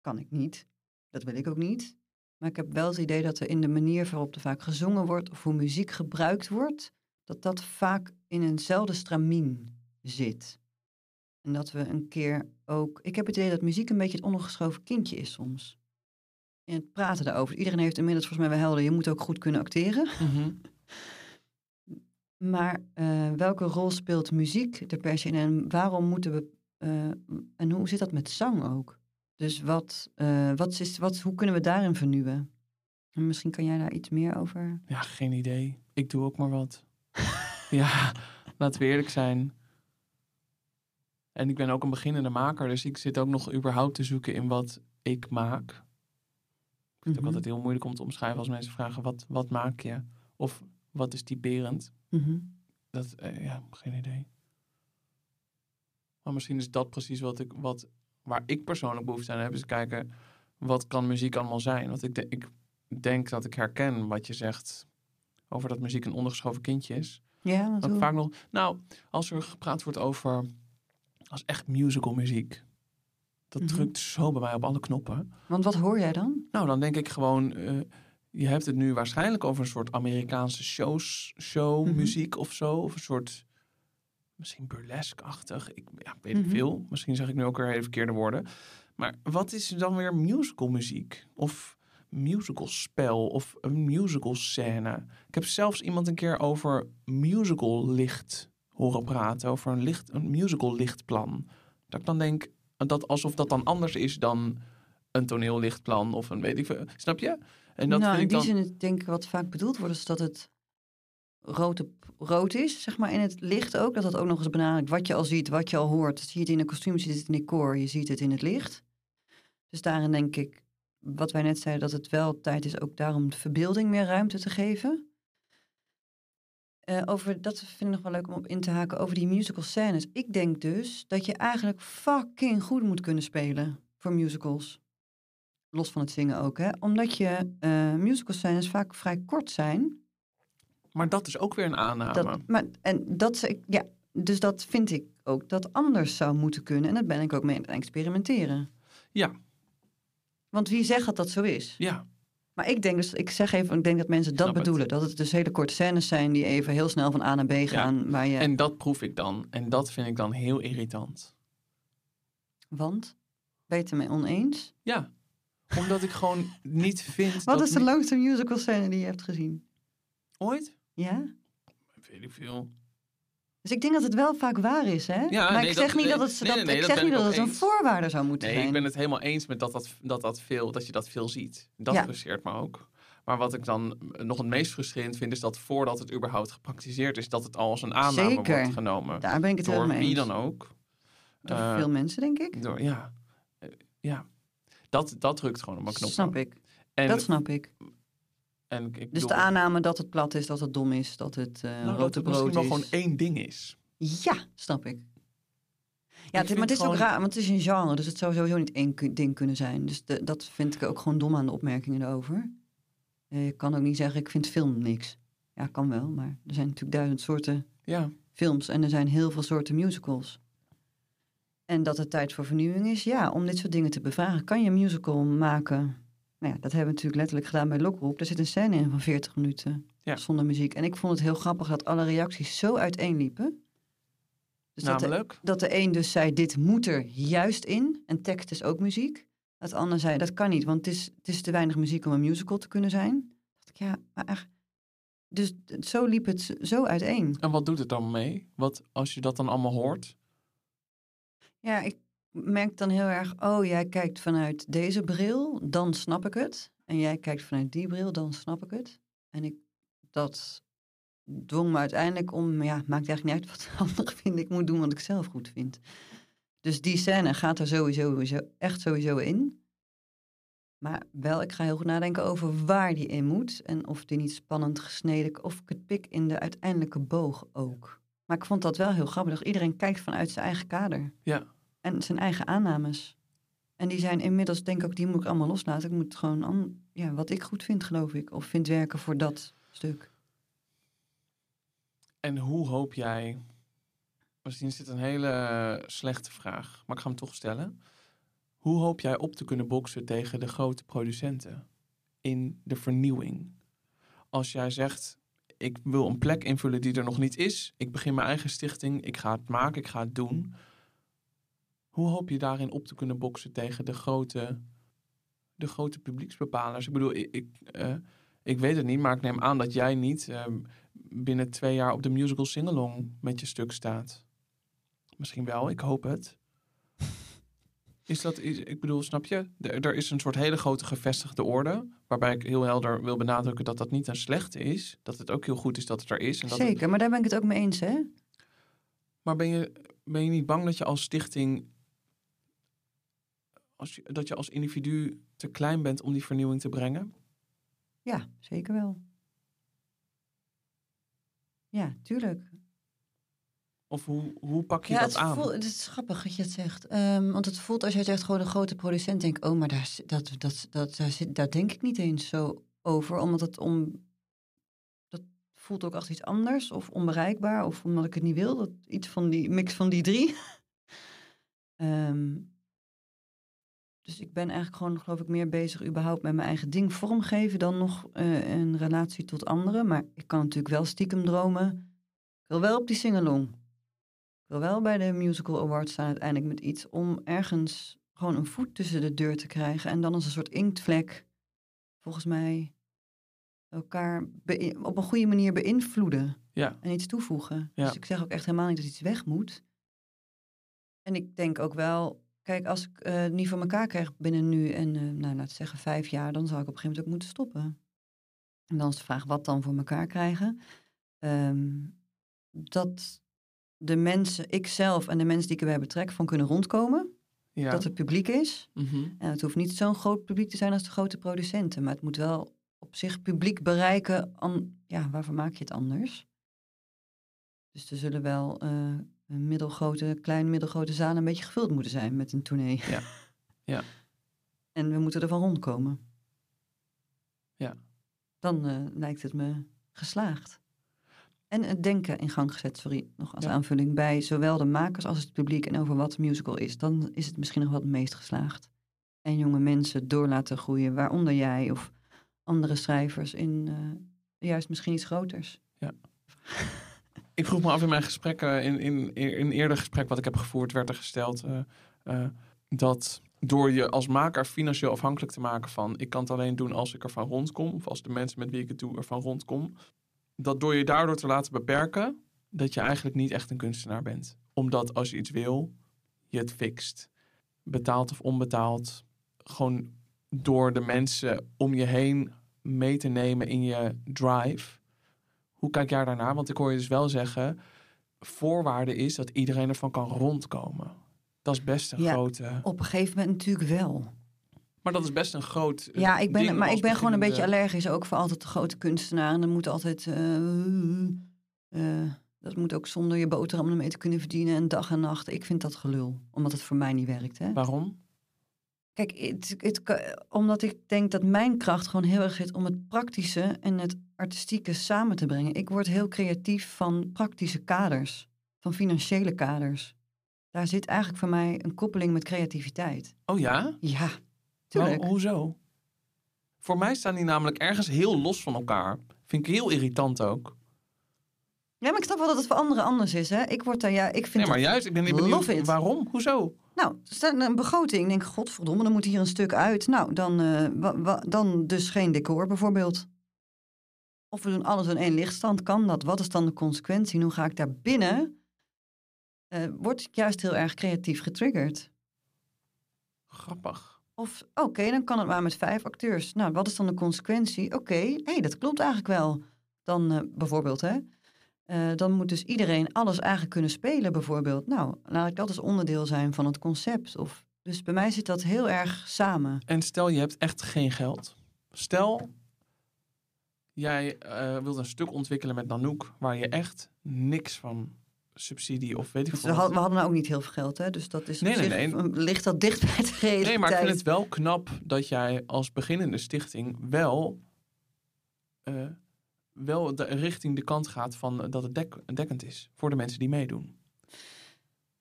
kan ik niet. Dat wil ik ook niet. Maar ik heb wel het idee dat er in de manier waarop er vaak gezongen wordt of hoe muziek gebruikt wordt, dat dat vaak in eenzelfde stramien zit. En dat we een keer ook. Ik heb het idee dat muziek een beetje het ongeschoven kindje is soms. In het praten daarover. Iedereen heeft inmiddels volgens mij wel helder. Je moet ook goed kunnen acteren. Maar eh, welke rol speelt muziek er per se in? En waarom moeten we. eh, en hoe zit dat met zang ook? Dus wat, eh, wat is, wat, hoe kunnen we daarin vernieuwen? En misschien kan jij daar iets meer over. Ja, geen idee. Ik doe ook maar wat. ja, laten we eerlijk zijn. En ik ben ook een beginnende maker, dus ik zit ook nog überhaupt te zoeken in wat ik maak. Ik vind het ook Mhm. altijd heel moeilijk om te omschrijven als mensen vragen, wat, wat maak je? Of wat is typerend? Mhm. Dat, eh, ja, geen idee. Maar misschien is dat precies wat ik, wat, waar ik persoonlijk behoefte aan heb. Is kijken, wat kan muziek allemaal zijn? Want ik, de- ik denk dat ik herken wat je zegt over dat muziek een ondergeschoven kindje is. Ja, hoe- vaak nog, nou, als er gepraat wordt over, als echt musical muziek. Dat Mhm. drukt zo bij mij op alle knoppen. want wat hoor jij dan? Nou, dan denk ik gewoon, eh, je hebt het nu waarschijnlijk over een soort Amerikaanse shows, show Mhm. muziek of zo. Of een soort, misschien burlesque-achtig. Ik ja, weet ik Mhm. veel. Misschien zeg ik nu ook weer hele verkeerde woorden. Maar wat is dan weer musical muziek? Of musical spel of een musical scène? Ik heb zelfs iemand een keer over musical licht horen praten. Over een, licht, een musical lichtplan. Dat ik dan denk, dat alsof dat dan anders is dan een toneellichtplan of een weet ik veel. Snap je? En dat nou, in die ik dan... zin denk ik wat vaak bedoeld wordt, is dat het rood, rood is, zeg maar, in het licht ook. Dat dat ook nog eens benadrukt. Wat je al ziet, wat je al hoort. Zie je het in een kostuum, zie je het in het decor, je ziet het in het licht. Dus daarin denk ik, wat wij net zeiden, dat het wel tijd is ook daarom de verbeelding meer ruimte te geven. Eh, over, dat vind ik nog wel leuk om op in te haken, over die musical scènes. Ik denk dus dat je eigenlijk fucking goed moet kunnen spelen voor musicals. Los van het zingen ook, hè. Omdat je eh musical scènes vaak vrij kort zijn. Maar dat is ook weer een aanname. Dat, maar, en dat, ja, dus dat vind ik ook dat anders zou moeten kunnen. En daar ben ik ook mee aan het experimenteren. Ja, Want wie zegt dat dat zo is? ja. Maar ik denk dus, ik zeg even, ik denk dat mensen dat het. bedoelen. Dat het dus hele korte scènes zijn die even heel snel van A naar B gaan. Waar je, En dat proef ik dan. En dat vind ik dan heel irritant. Want? Ben je het ermee oneens? Ja, omdat ik gewoon niet vind Wat dat... is de langste musical scène die je hebt gezien? Ooit? Ja? Weet ik veel. Dus ik denk dat het wel vaak waar is, hè? Ja, maar nee, ik dat- zeg niet nee, dat het, nee, dat, nee, nee, ik zeg niet dat het een voorwaarde zou moeten Nee, zijn. ik ben het helemaal eens met dat dat, dat, dat, veel, dat je dat veel ziet. Dat Ja. frustreert me ook. Maar wat ik dan nog het meest frustrerend vind, is dat voordat het überhaupt gepraktiseerd is, dat het al als een aanname Zeker. wordt genomen. Daar ben ik het helemaal mee wie eens. dan ook. Door Eh, veel mensen, denk ik. Door, ja. Eh, ja. Dat, dat drukt gewoon op mijn knop. Snap ik. En, dat snap ik. En ik Dus bedoel, de aanname dat het plat is, dat het dom is, dat het eh nou, dat rote het misschien brood wel is. gewoon één ding is. Ja, snap ik. Ja, het, maar het is ook raar, want het is een genre, dus het zou sowieso niet één ding kunnen zijn. Dus de- dat vind ik ook gewoon dom aan de opmerkingen erover. Eh, Je kan ook niet zeggen, ik vind film niks. Ja, kan wel, maar er zijn natuurlijk duizend soorten Ja, films en er zijn heel veel soorten musicals. En dat het tijd voor vernieuwing is, ja, om dit soort dingen te bevragen. Kan je een musical maken? Nou ja, dat hebben we natuurlijk letterlijk gedaan bij Lokroep. Daar zit een scène in van 40 minuten Ja. zonder muziek. En ik vond het heel grappig dat alle reacties zo uiteenliepen. Dus dat de, namelijk. dat de een dus zei, dit moet er juist in. En tekst is ook muziek. Dat de ander zei, dat kan niet, want het is, het is te weinig muziek om een musical te kunnen zijn. dacht ik, ja, maar echt. Dus zo liep het zo uiteen. En wat doet het dan mee? Wat als je dat dan allemaal hoort? Ja, ik merk dan heel erg, oh, jij kijkt vanuit deze bril, dan snap ik het. En jij kijkt vanuit die bril, dan snap ik het. En ik, dat dwong me uiteindelijk om, ja, maakt eigenlijk niet uit wat de anderen vinden. Ik moet doen wat ik zelf goed vind. Dus die scène gaat er sowieso, sowieso echt sowieso in. Maar wel, ik ga heel goed nadenken over waar die in moet. En of die niet spannend gesneden, of ik het pik in de uiteindelijke boog ook. Maar ik vond dat wel heel grappig. Iedereen kijkt vanuit zijn eigen kader. Ja. En zijn eigen aannames. En die zijn inmiddels, denk ik die moet ik allemaal loslaten. Ik moet gewoon, ja, wat ik goed vind, geloof ik. Of vind werken voor dat stuk. En hoe hoop jij. Misschien is dit een hele slechte vraag, maar ik ga hem toch stellen. Hoe hoop jij op te kunnen boksen tegen de grote producenten in de vernieuwing? Als jij zegt, ik wil een plek invullen die er nog niet is. Ik begin mijn eigen stichting, ik ga het maken, ik ga het doen. Hoe hoop je daarin op te kunnen boksen tegen de grote, de grote publieksbepalers? Ik bedoel, ik, ik, eh, ik weet het niet, maar ik neem aan dat jij niet eh, binnen twee jaar op de musical singalong met je stuk staat. Misschien wel, ik hoop het. Is dat, is, ik bedoel, snap je? Er, er is een soort hele grote gevestigde orde. Waarbij ik heel helder wil benadrukken dat dat niet een slechte is. Dat het ook heel goed is dat het er is. En dat het- Zeker, maar daar ben ik het ook mee eens, hè? maar ben je, ben je niet bang dat je als stichting. Als je, dat je als individu te klein bent om die vernieuwing te brengen? Ja, zeker wel. Ja, tuurlijk. Of hoe, hoe pak je Ja, dat het, aan? voelt, het is grappig dat je het zegt. Ehm, want het voelt als jij zegt gewoon een grote producent. Denk ik, oh, maar daar, zit- dat, dat, dat, daar, zit, daar denk ik niet eens zo over. Omdat het om... Dat voelt ook als iets anders of onbereikbaar. Of omdat ik het niet wil. Dat, iets van die mix van die drie. Ehm, dus ik ben eigenlijk gewoon, geloof ik, meer bezig überhaupt met mijn eigen ding vormgeven dan nog eh, een relatie tot anderen. Maar ik kan natuurlijk wel stiekem dromen. Ik wil wel op die singalong. Ik wil wel bij de Musical Awards staan uiteindelijk met iets om ergens gewoon een voet tussen de deur te krijgen. En dan als een soort inktvlek, volgens mij, elkaar op een goede manier beïnvloeden Ja, en iets toevoegen. Ja. Dus ik zeg ook echt helemaal niet dat iets weg moet. En ik denk ook wel, kijk, als ik eh, het niet voor elkaar krijg binnen nu en, eh, nou, laten zeggen, vijf jaar, dan zou ik op een gegeven moment ook moeten stoppen. En dan is de vraag, wat dan voor elkaar krijgen? Ehm, dat de mensen, ikzelf en de mensen die ik erbij betrek, van kunnen rondkomen. ja. Dat het publiek is. Mhm. En het hoeft niet zo'n groot publiek te zijn als de grote producenten. Maar het moet wel op zich publiek bereiken. An, ja, waarvoor maak je het anders? Dus er zullen wel eh, middelgrote, klein middelgrote zalen een beetje gevuld moeten zijn met een tournee. Ja. Ja. en we moeten ervan rondkomen. Ja. Dan eh, lijkt het me geslaagd. En het denken in gang gezet, sorry, nog als Ja. aanvulling bij zowel de makers als het publiek en over wat musical is. Dan is het misschien nog wel het meest geslaagd. En jonge mensen door laten groeien, waaronder jij of andere schrijvers in eh, juist misschien iets groters. Ik vroeg me af in mijn gesprekken, in, in, in een eerder gesprek wat ik heb gevoerd, werd er gesteld eh, eh, dat door je als maker financieel afhankelijk te maken van ik kan het alleen doen als ik ervan rondkom, of als de mensen met wie ik het doe ervan rondkom, dat door je daardoor te laten beperken, dat je eigenlijk niet echt een kunstenaar bent. Omdat als je iets wil, je het fixt. Betaald of onbetaald. Gewoon door de mensen om je heen mee te nemen in je drive. Hoe kijk jij daarnaar? Want ik hoor je dus wel zeggen, voorwaarde is dat iedereen ervan kan rondkomen. Dat is best een Ja. grote... Op een gegeven moment natuurlijk wel. Maar dat is best een groot. eh, Ja, ik ben, maar ik ben gewoon een beetje allergisch ook voor altijd de grote kunstenaar. En dan moet altijd. eh, eh, dat moet ook zonder je boterham ermee te kunnen verdienen. En dag en nacht. Ik vind dat gelul. Omdat het voor mij niet werkt. Hè? Waarom? Kijk, het, het, omdat ik denk dat mijn kracht gewoon heel erg zit om het praktische en het artistieke samen te brengen. Ik word heel creatief van praktische kaders, van financiële kaders. Daar zit eigenlijk voor mij een koppeling met creativiteit. Oh ja? Ja, tuurlijk. hoezo? Voor mij staan die namelijk ergens heel los van elkaar. Vind ik heel irritant ook. Ja, maar ik snap wel dat het voor anderen anders is. Hè? Ik word daar, ja, ik vind Nee, maar juist, ik ben niet benieuwd it. waarom. Hoezo? Nou, staat een begroting. Ik denk, godverdomme, dan moet hier een stuk uit. Nou, dan, eh, dan dus geen decor bijvoorbeeld. Of we doen alles in één lichtstand. Kan dat? Wat is dan de consequentie? En hoe ga ik daar binnen? Eh, word ik juist heel erg creatief getriggerd. Grappig. Of, oké, dan kan het maar met vijf acteurs. Nou, wat is dan de consequentie? Oké, hé, dat klopt eigenlijk wel. Dan eh, bijvoorbeeld, hè. Eh, dan moet dus iedereen alles eigenlijk kunnen spelen, bijvoorbeeld. Nou, laat ik dat als onderdeel zijn van het concept. Of, dus bij mij zit dat heel erg samen. En stel je hebt echt geen geld. Stel, jij eh, wilt een stuk ontwikkelen met Nanook waar je echt niks van subsidie of weet ik Dus veel. we, hadden nou ook niet heel veel geld, hè. Dus dat is Nee, nee, nee. ligt dat dicht bij de realiteit. Nee, maar ik vind het wel knap dat jij als beginnende stichting wel, eh, wel de, richting de kant gaat van dat het dek, dekkend is voor de mensen die meedoen.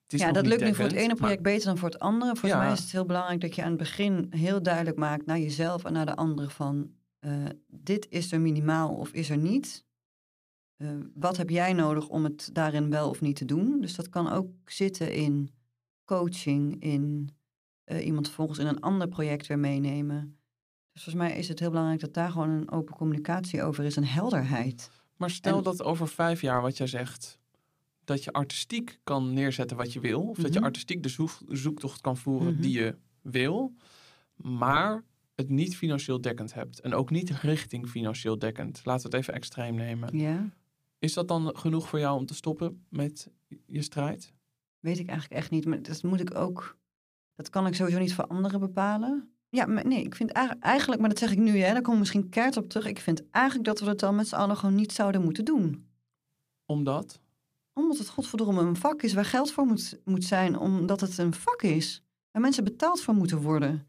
Ja, dat lukt nu voor het ene project beter dan voor het andere. Volgens Ja. mij is het heel belangrijk dat je aan het begin heel duidelijk maakt naar jezelf en naar de anderen van eh, dit is er minimaal of is er niet. Eh, wat heb jij nodig om het daarin wel of niet te doen? Dus dat kan ook zitten in coaching, in eh, iemand vervolgens in een ander project weer meenemen. Dus volgens mij is het heel belangrijk dat daar gewoon een open communicatie over is, een helderheid. Maar, stel En- dat over vijf jaar wat jij zegt, dat je artistiek kan neerzetten wat je wil. Of dat je Mhm. artistiek de zoek- zoektocht kan voeren Mhm. die je wil. Maar het niet financieel dekkend hebt. En ook niet richting financieel dekkend. Laten we het even extreem nemen. Ja, Is dat dan genoeg voor jou om te stoppen met je strijd? weet ik eigenlijk echt niet. Maar dat moet ik ook. Dat kan ik sowieso niet voor anderen bepalen. Ja, maar nee, ik vind eigenlijk, maar dat zeg ik nu, hè, daar kom ik misschien keert op terug. Ik vind eigenlijk dat we het dan met z'n allen gewoon niet zouden moeten doen. Omdat? Omdat het godverdomme een vak is waar geld voor moet, moet zijn, omdat het een vak is. Waar mensen betaald voor moeten worden.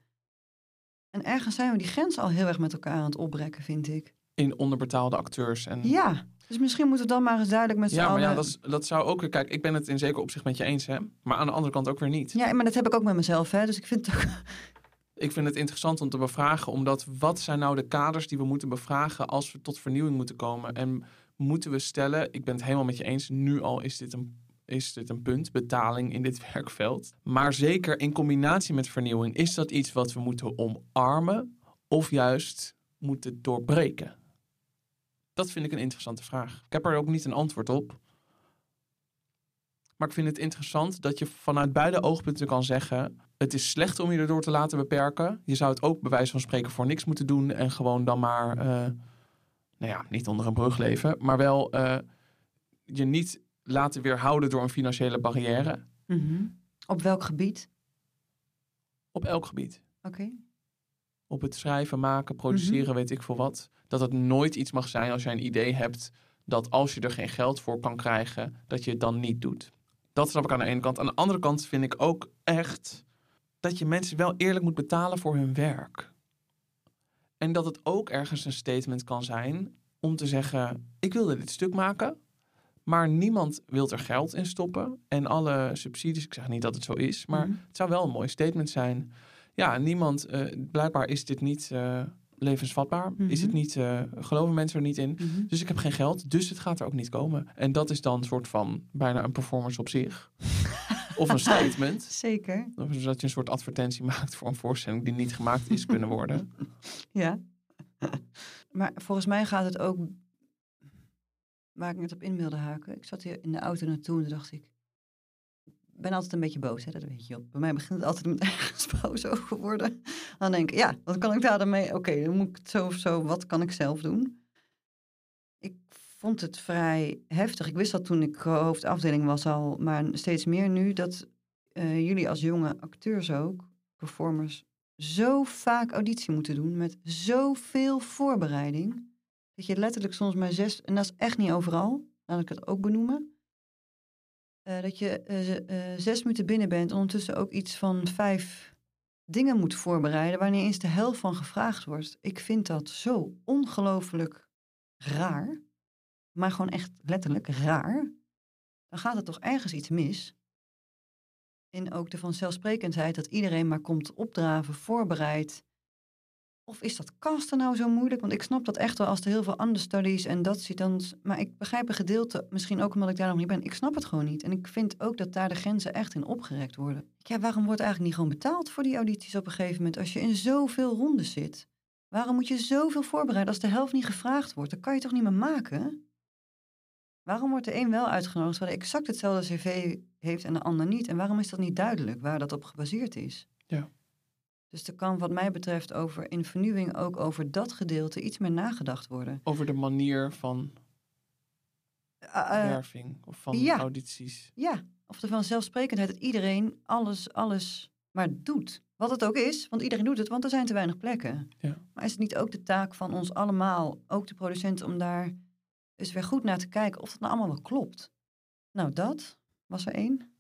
En ergens zijn we die grens al heel erg met elkaar aan het opbrekken, vind ik. In onderbetaalde acteurs. En... Ja, dus misschien moeten we dan maar eens duidelijk met z'n Ja, maar allen... ja, dat, is- dat zou ook. Kijk, ik ben het in zeker opzicht met je eens, hè. Maar aan de andere kant ook weer niet. Ja, maar dat heb ik ook met mezelf, hè. Dus ik vind het ook... Ik vind het interessant om te bevragen, omdat wat zijn nou de kaders die we moeten bevragen als we tot vernieuwing moeten komen? En moeten we stellen, ik ben het helemaal met je eens, nu al is dit een, is dit een punt, betaling in dit werkveld. Maar zeker in combinatie met vernieuwing, is dat iets wat we moeten omarmen of juist moeten doorbreken? Dat vind ik een interessante vraag. Ik heb er ook niet een antwoord op. Maar ik vind het interessant dat je vanuit beide oogpunten kan zeggen: het is slecht om je erdoor te laten beperken. Je zou het ook bij wijze van spreken voor niks moeten doen en gewoon dan maar, eh, nou ja, niet onder een brug leven, maar wel eh, je niet laten weerhouden door een financiële barrière Mhm. Op welk gebied? op elk gebied. Oké. Op het schrijven, maken, produceren, weet ik veel wat. Dat het nooit iets mag zijn als jij een idee hebt dat als je er geen geld voor kan krijgen, dat je het dan niet doet. Dat snap ik aan de ene kant. Aan de andere kant vind ik ook echt dat je mensen wel eerlijk moet betalen voor hun werk. En dat het ook ergens een statement kan zijn om te zeggen: ik wilde dit stuk maken, maar niemand wil er geld in stoppen. En alle subsidies, ik zeg niet dat het zo is, maar Mhm. het zou wel een mooi statement zijn. Ja, niemand, eh, blijkbaar is dit niet eh, levensvatbaar. Is het Mhm. niet, eh, geloven mensen er niet in. Mhm. Dus ik heb geen geld, dus het gaat er ook niet komen. En dat is dan een soort van bijna een performance op zich. Of een statement. Zeker. Of dat je een soort advertentie maakt voor een voorstelling die niet gemaakt is kunnen worden. Ja. maar volgens mij gaat het ook... Waar ik net op in wilde haken. Ik zat hier in de auto naartoe en dacht ik... Ik ben altijd een beetje boos, hè? dat weet je op. Bij mij begint het altijd met ergens boos over worden. Dan denk ik, ja, wat kan ik daar dan mee? Oké, dan moet ik het zo of zo. Wat kan ik zelf doen? Vond het vrij heftig. Ik wist dat toen ik hoofdafdeling was al, maar steeds meer nu dat eh, jullie als jonge acteurs ook, performers, zo vaak auditie moeten doen met zoveel voorbereiding. Dat je letterlijk soms maar zes, en dat is echt niet overal, laat ik het ook benoemen. eh, dat je eh, zes minuten binnen bent en ondertussen ook iets van vijf dingen moet voorbereiden waar niet eens de helft van gevraagd wordt. Ik vind dat zo ongelooflijk raar, maar gewoon echt letterlijk raar. Dan gaat er toch ergens iets mis. En ook de vanzelfsprekendheid dat iedereen maar komt opdraven, voorbereid. Of is dat casten nou zo moeilijk? Want ik snap dat echt wel als er heel veel understudies en dat ziet dan. Maar ik begrijp een gedeelte, misschien ook omdat ik daar nog niet ben. Ik snap het gewoon niet. En ik vind ook dat daar de grenzen echt in opgerekt worden. Ja, waarom wordt eigenlijk niet gewoon betaald voor die audities op een gegeven moment als je in zoveel rondes zit? Waarom moet je zoveel voorbereiden als de helft niet gevraagd wordt? Dan kan je toch niet meer maken? Waarom wordt de een wel uitgenodigd terwijl hij exact hetzelfde cv heeft en de ander niet? En waarom is dat niet duidelijk waar dat op gebaseerd is? Ja. Dus er kan wat mij betreft over in vernieuwing ook over dat gedeelte iets meer nagedacht worden. Over de manier van Uh, uh, werving of van ja. audities. ja, of de vanzelfsprekendheid dat iedereen alles, alles maar doet. Wat het ook is, want iedereen doet het, want er zijn te weinig plekken. Ja. Maar is het niet ook de taak van ons allemaal, ook de producenten, om daar eens weer goed naar te kijken of het nou allemaal wel klopt? Nou, dat was er één.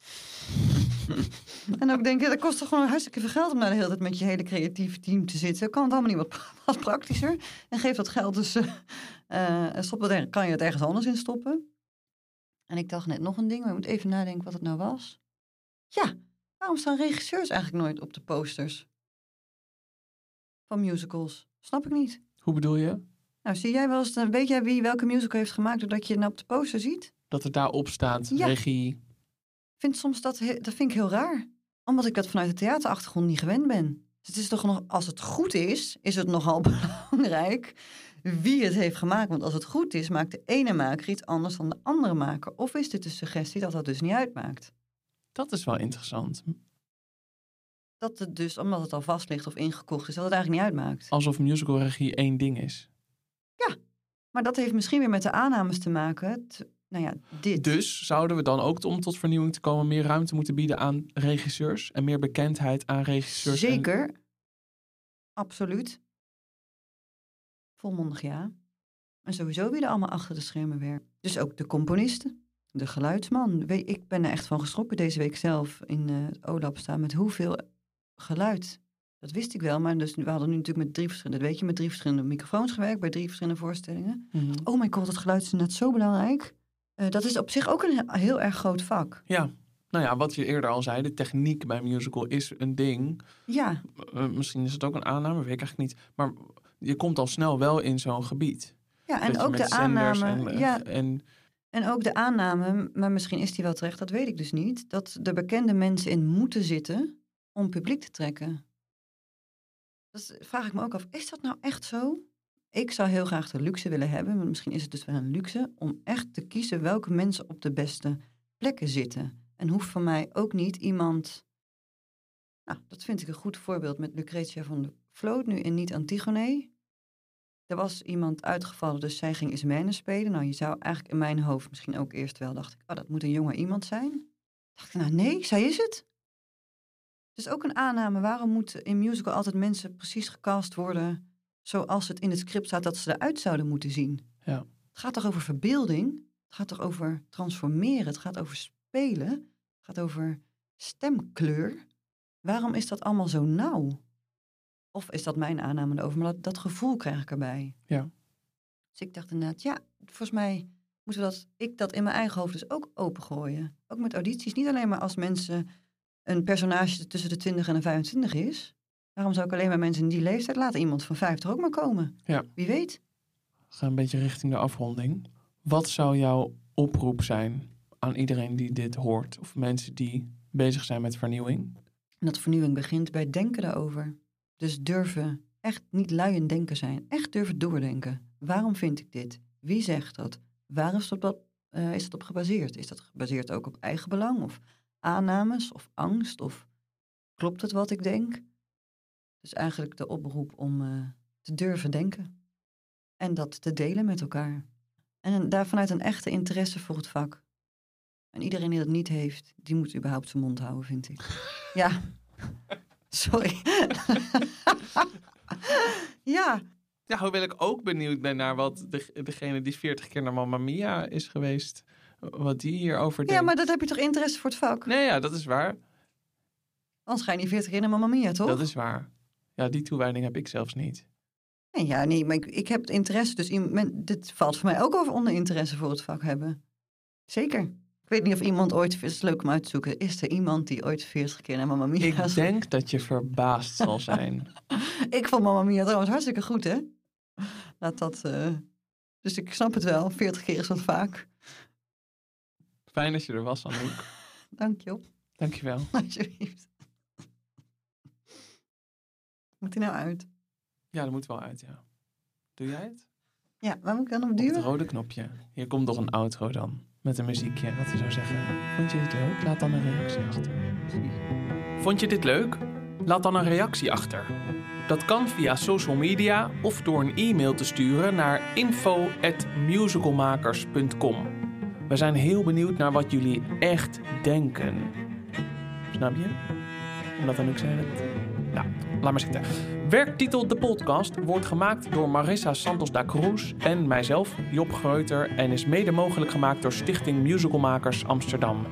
en ook denken, dat kost toch gewoon hartstikke veel geld om daar de hele tijd met je hele creatieve team te zitten. Kan het allemaal niet wat, wat praktischer? En geef dat geld dus, eh, eh, stop het er, kan je het ergens anders in stoppen? En ik dacht net nog een ding, maar ik moet even nadenken wat het nou was. Ja, waarom staan regisseurs eigenlijk nooit op de posters? Van musicals. Snap ik niet. Hoe bedoel je? Nou, zie jij wel eens, weet jij wie welke musical heeft gemaakt doordat je het nou op de poster ziet? Dat het daarop staat, Ja. regie. Ik vind soms dat, dat vind ik heel raar. Omdat ik dat vanuit de theaterachtergrond niet gewend ben. Dus het is toch nog, als het goed is, is het nogal belangrijk wie het heeft gemaakt. Want als het goed is, maakt de ene maker iets anders dan de andere maker. Of is dit een suggestie dat dat dus niet uitmaakt? Dat is wel interessant. Dat het dus, omdat het al vast ligt of ingekocht is, dat het eigenlijk niet uitmaakt. Alsof musicalregie één ding is. Maar dat heeft misschien weer met de aannames te maken. T- nou ja, dit. Dus zouden we dan ook om tot vernieuwing te komen meer ruimte moeten bieden aan regisseurs en meer bekendheid aan regisseurs? en- Zeker. Absoluut. Volmondig ja. En sowieso wie er allemaal achter de schermen werkt. Dus ook de componisten, de geluidsman. Ik ben er echt van geschrokken deze week zelf in eh, het OLAP staan met hoeveel geluid. Dat wist ik wel, maar dus, we hadden nu natuurlijk met drie verschillende, weet je, met drie verschillende microfoons gewerkt bij drie verschillende voorstellingen. Mhm. Oh mijn god, het geluid is net zo belangrijk. Eh, dat is op zich ook een he- heel erg groot vak. Ja, nou ja, wat je eerder al zei, de techniek bij musical is een ding. Ja, Eh, misschien is het ook een aanname, weet ik eigenlijk niet. Maar je komt al snel wel in zo'n gebied. ja en Dat ook de aanname. En, ja, en En ook de aanname, maar misschien is die wel terecht, dat weet ik dus niet, dat er bekende mensen in moeten zitten om publiek te trekken. Dat vraag ik me ook af, is dat nou echt zo? Ik zou heel graag de luxe willen hebben, maar misschien is het dus wel een luxe, om echt te kiezen welke mensen op de beste plekken zitten. En hoeft voor mij ook niet iemand. Nou, dat vind ik een goed voorbeeld met Lucretia van de Vloot nu in Niet Antigone. Er was iemand uitgevallen, dus zij ging Ismene spelen. Nou, je zou eigenlijk in mijn hoofd misschien ook eerst wel dacht ik, oh, dat moet een jonge iemand zijn. Dacht ik, nou nee, zij is het. Dus ook een aanname, waarom moeten in musical altijd mensen precies gecast worden zoals het in het script staat dat ze eruit zouden moeten zien? Ja. Het gaat toch over verbeelding? Het gaat toch over transformeren? Het gaat over spelen? Het gaat over stemkleur? Waarom is dat allemaal zo nauw? Of is dat mijn aanname erover? Maar dat, dat gevoel krijg ik erbij. Ja. Dus ik dacht inderdaad, ja, volgens mij moeten we dat, ik dat in mijn eigen hoofd dus ook opengooien. Ook met audities. Niet alleen maar als mensen een personage tussen de 20 en de 25 is. Waarom zou ik alleen maar mensen in die leeftijd laten iemand van 50 ook maar komen? Ja. Wie weet. ga een beetje richting de afronding. Wat zou jouw oproep zijn aan iedereen die dit hoort? Of mensen die bezig zijn met vernieuwing? En dat vernieuwing begint bij denken daarover. Dus durven echt niet lui in denken zijn. Echt durven doordenken. Waarom vind ik dit? Wie zegt dat? Waar is dat, op, eh, is dat op gebaseerd? Is dat gebaseerd ook op eigen belang? Of aannames? Of angst? Of klopt het wat ik denk? Dus eigenlijk de oproep om eh, te durven denken. En dat te delen met elkaar. En daar vanuit een echte interesse voor het vak. En iedereen die dat niet heeft, die moet überhaupt zijn mond houden, vind ik. Ja, Sorry. ja, Ja, hoewel ik ook benieuwd ben naar wat de, degene die 40 keer naar Mamma Mia is geweest, wat die hierover denkt. ja, maar dat heb je toch interesse voor het vak? Nee, ja, dat is waar. Anders ga je niet 40 keer naar Mamma Mia, toch? Dat is waar. Ja, die toewijding heb ik zelfs niet. Nee, ja, nee, maar ik, ik heb het interesse. Dus dit valt voor mij ook over onder interesse voor het vak hebben. Zeker. Ik weet niet of iemand ooit, het is leuk om uit te zoeken, is er iemand die ooit 40 keer naar Mamma Mia Ik denk dat je verbaasd zal zijn. Ik vond Mamma Mia trouwens hartstikke goed, hè? Laat dat... eh, Dus ik snap het wel, 40 keer is wat vaak. Fijn dat je er was, Anouk. Dank je op, Dankjewel. alsjeblieft. Moet hij nou uit? Ja, dat moet wel uit, ja. Doe jij het? Ja, waar moet ik dan op Op het duwen? rode knopje. Hier komt nog een outro dan. Met een muziekje. Wat je zou zeggen. Vond je dit leuk? Laat dan een reactie achter. Vond je dit leuk? Laat dan een reactie achter. Dat kan via social media of door een e-mail te sturen naar info.musicalmakers.com. We zijn heel benieuwd naar wat jullie echt denken. Snap je? Omdat Anouk zei dat... Nou, laat maar zitten. Werktitel De Podcast wordt gemaakt door Marissa Santos da Cruz en mijzelf, Job Greuter, en is mede mogelijk gemaakt door Stichting Musicalmakers Amsterdam.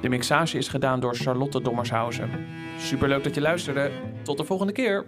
De mixage is gedaan door Charlotte Dommershausen. Superleuk dat je luisterde. Tot de volgende keer.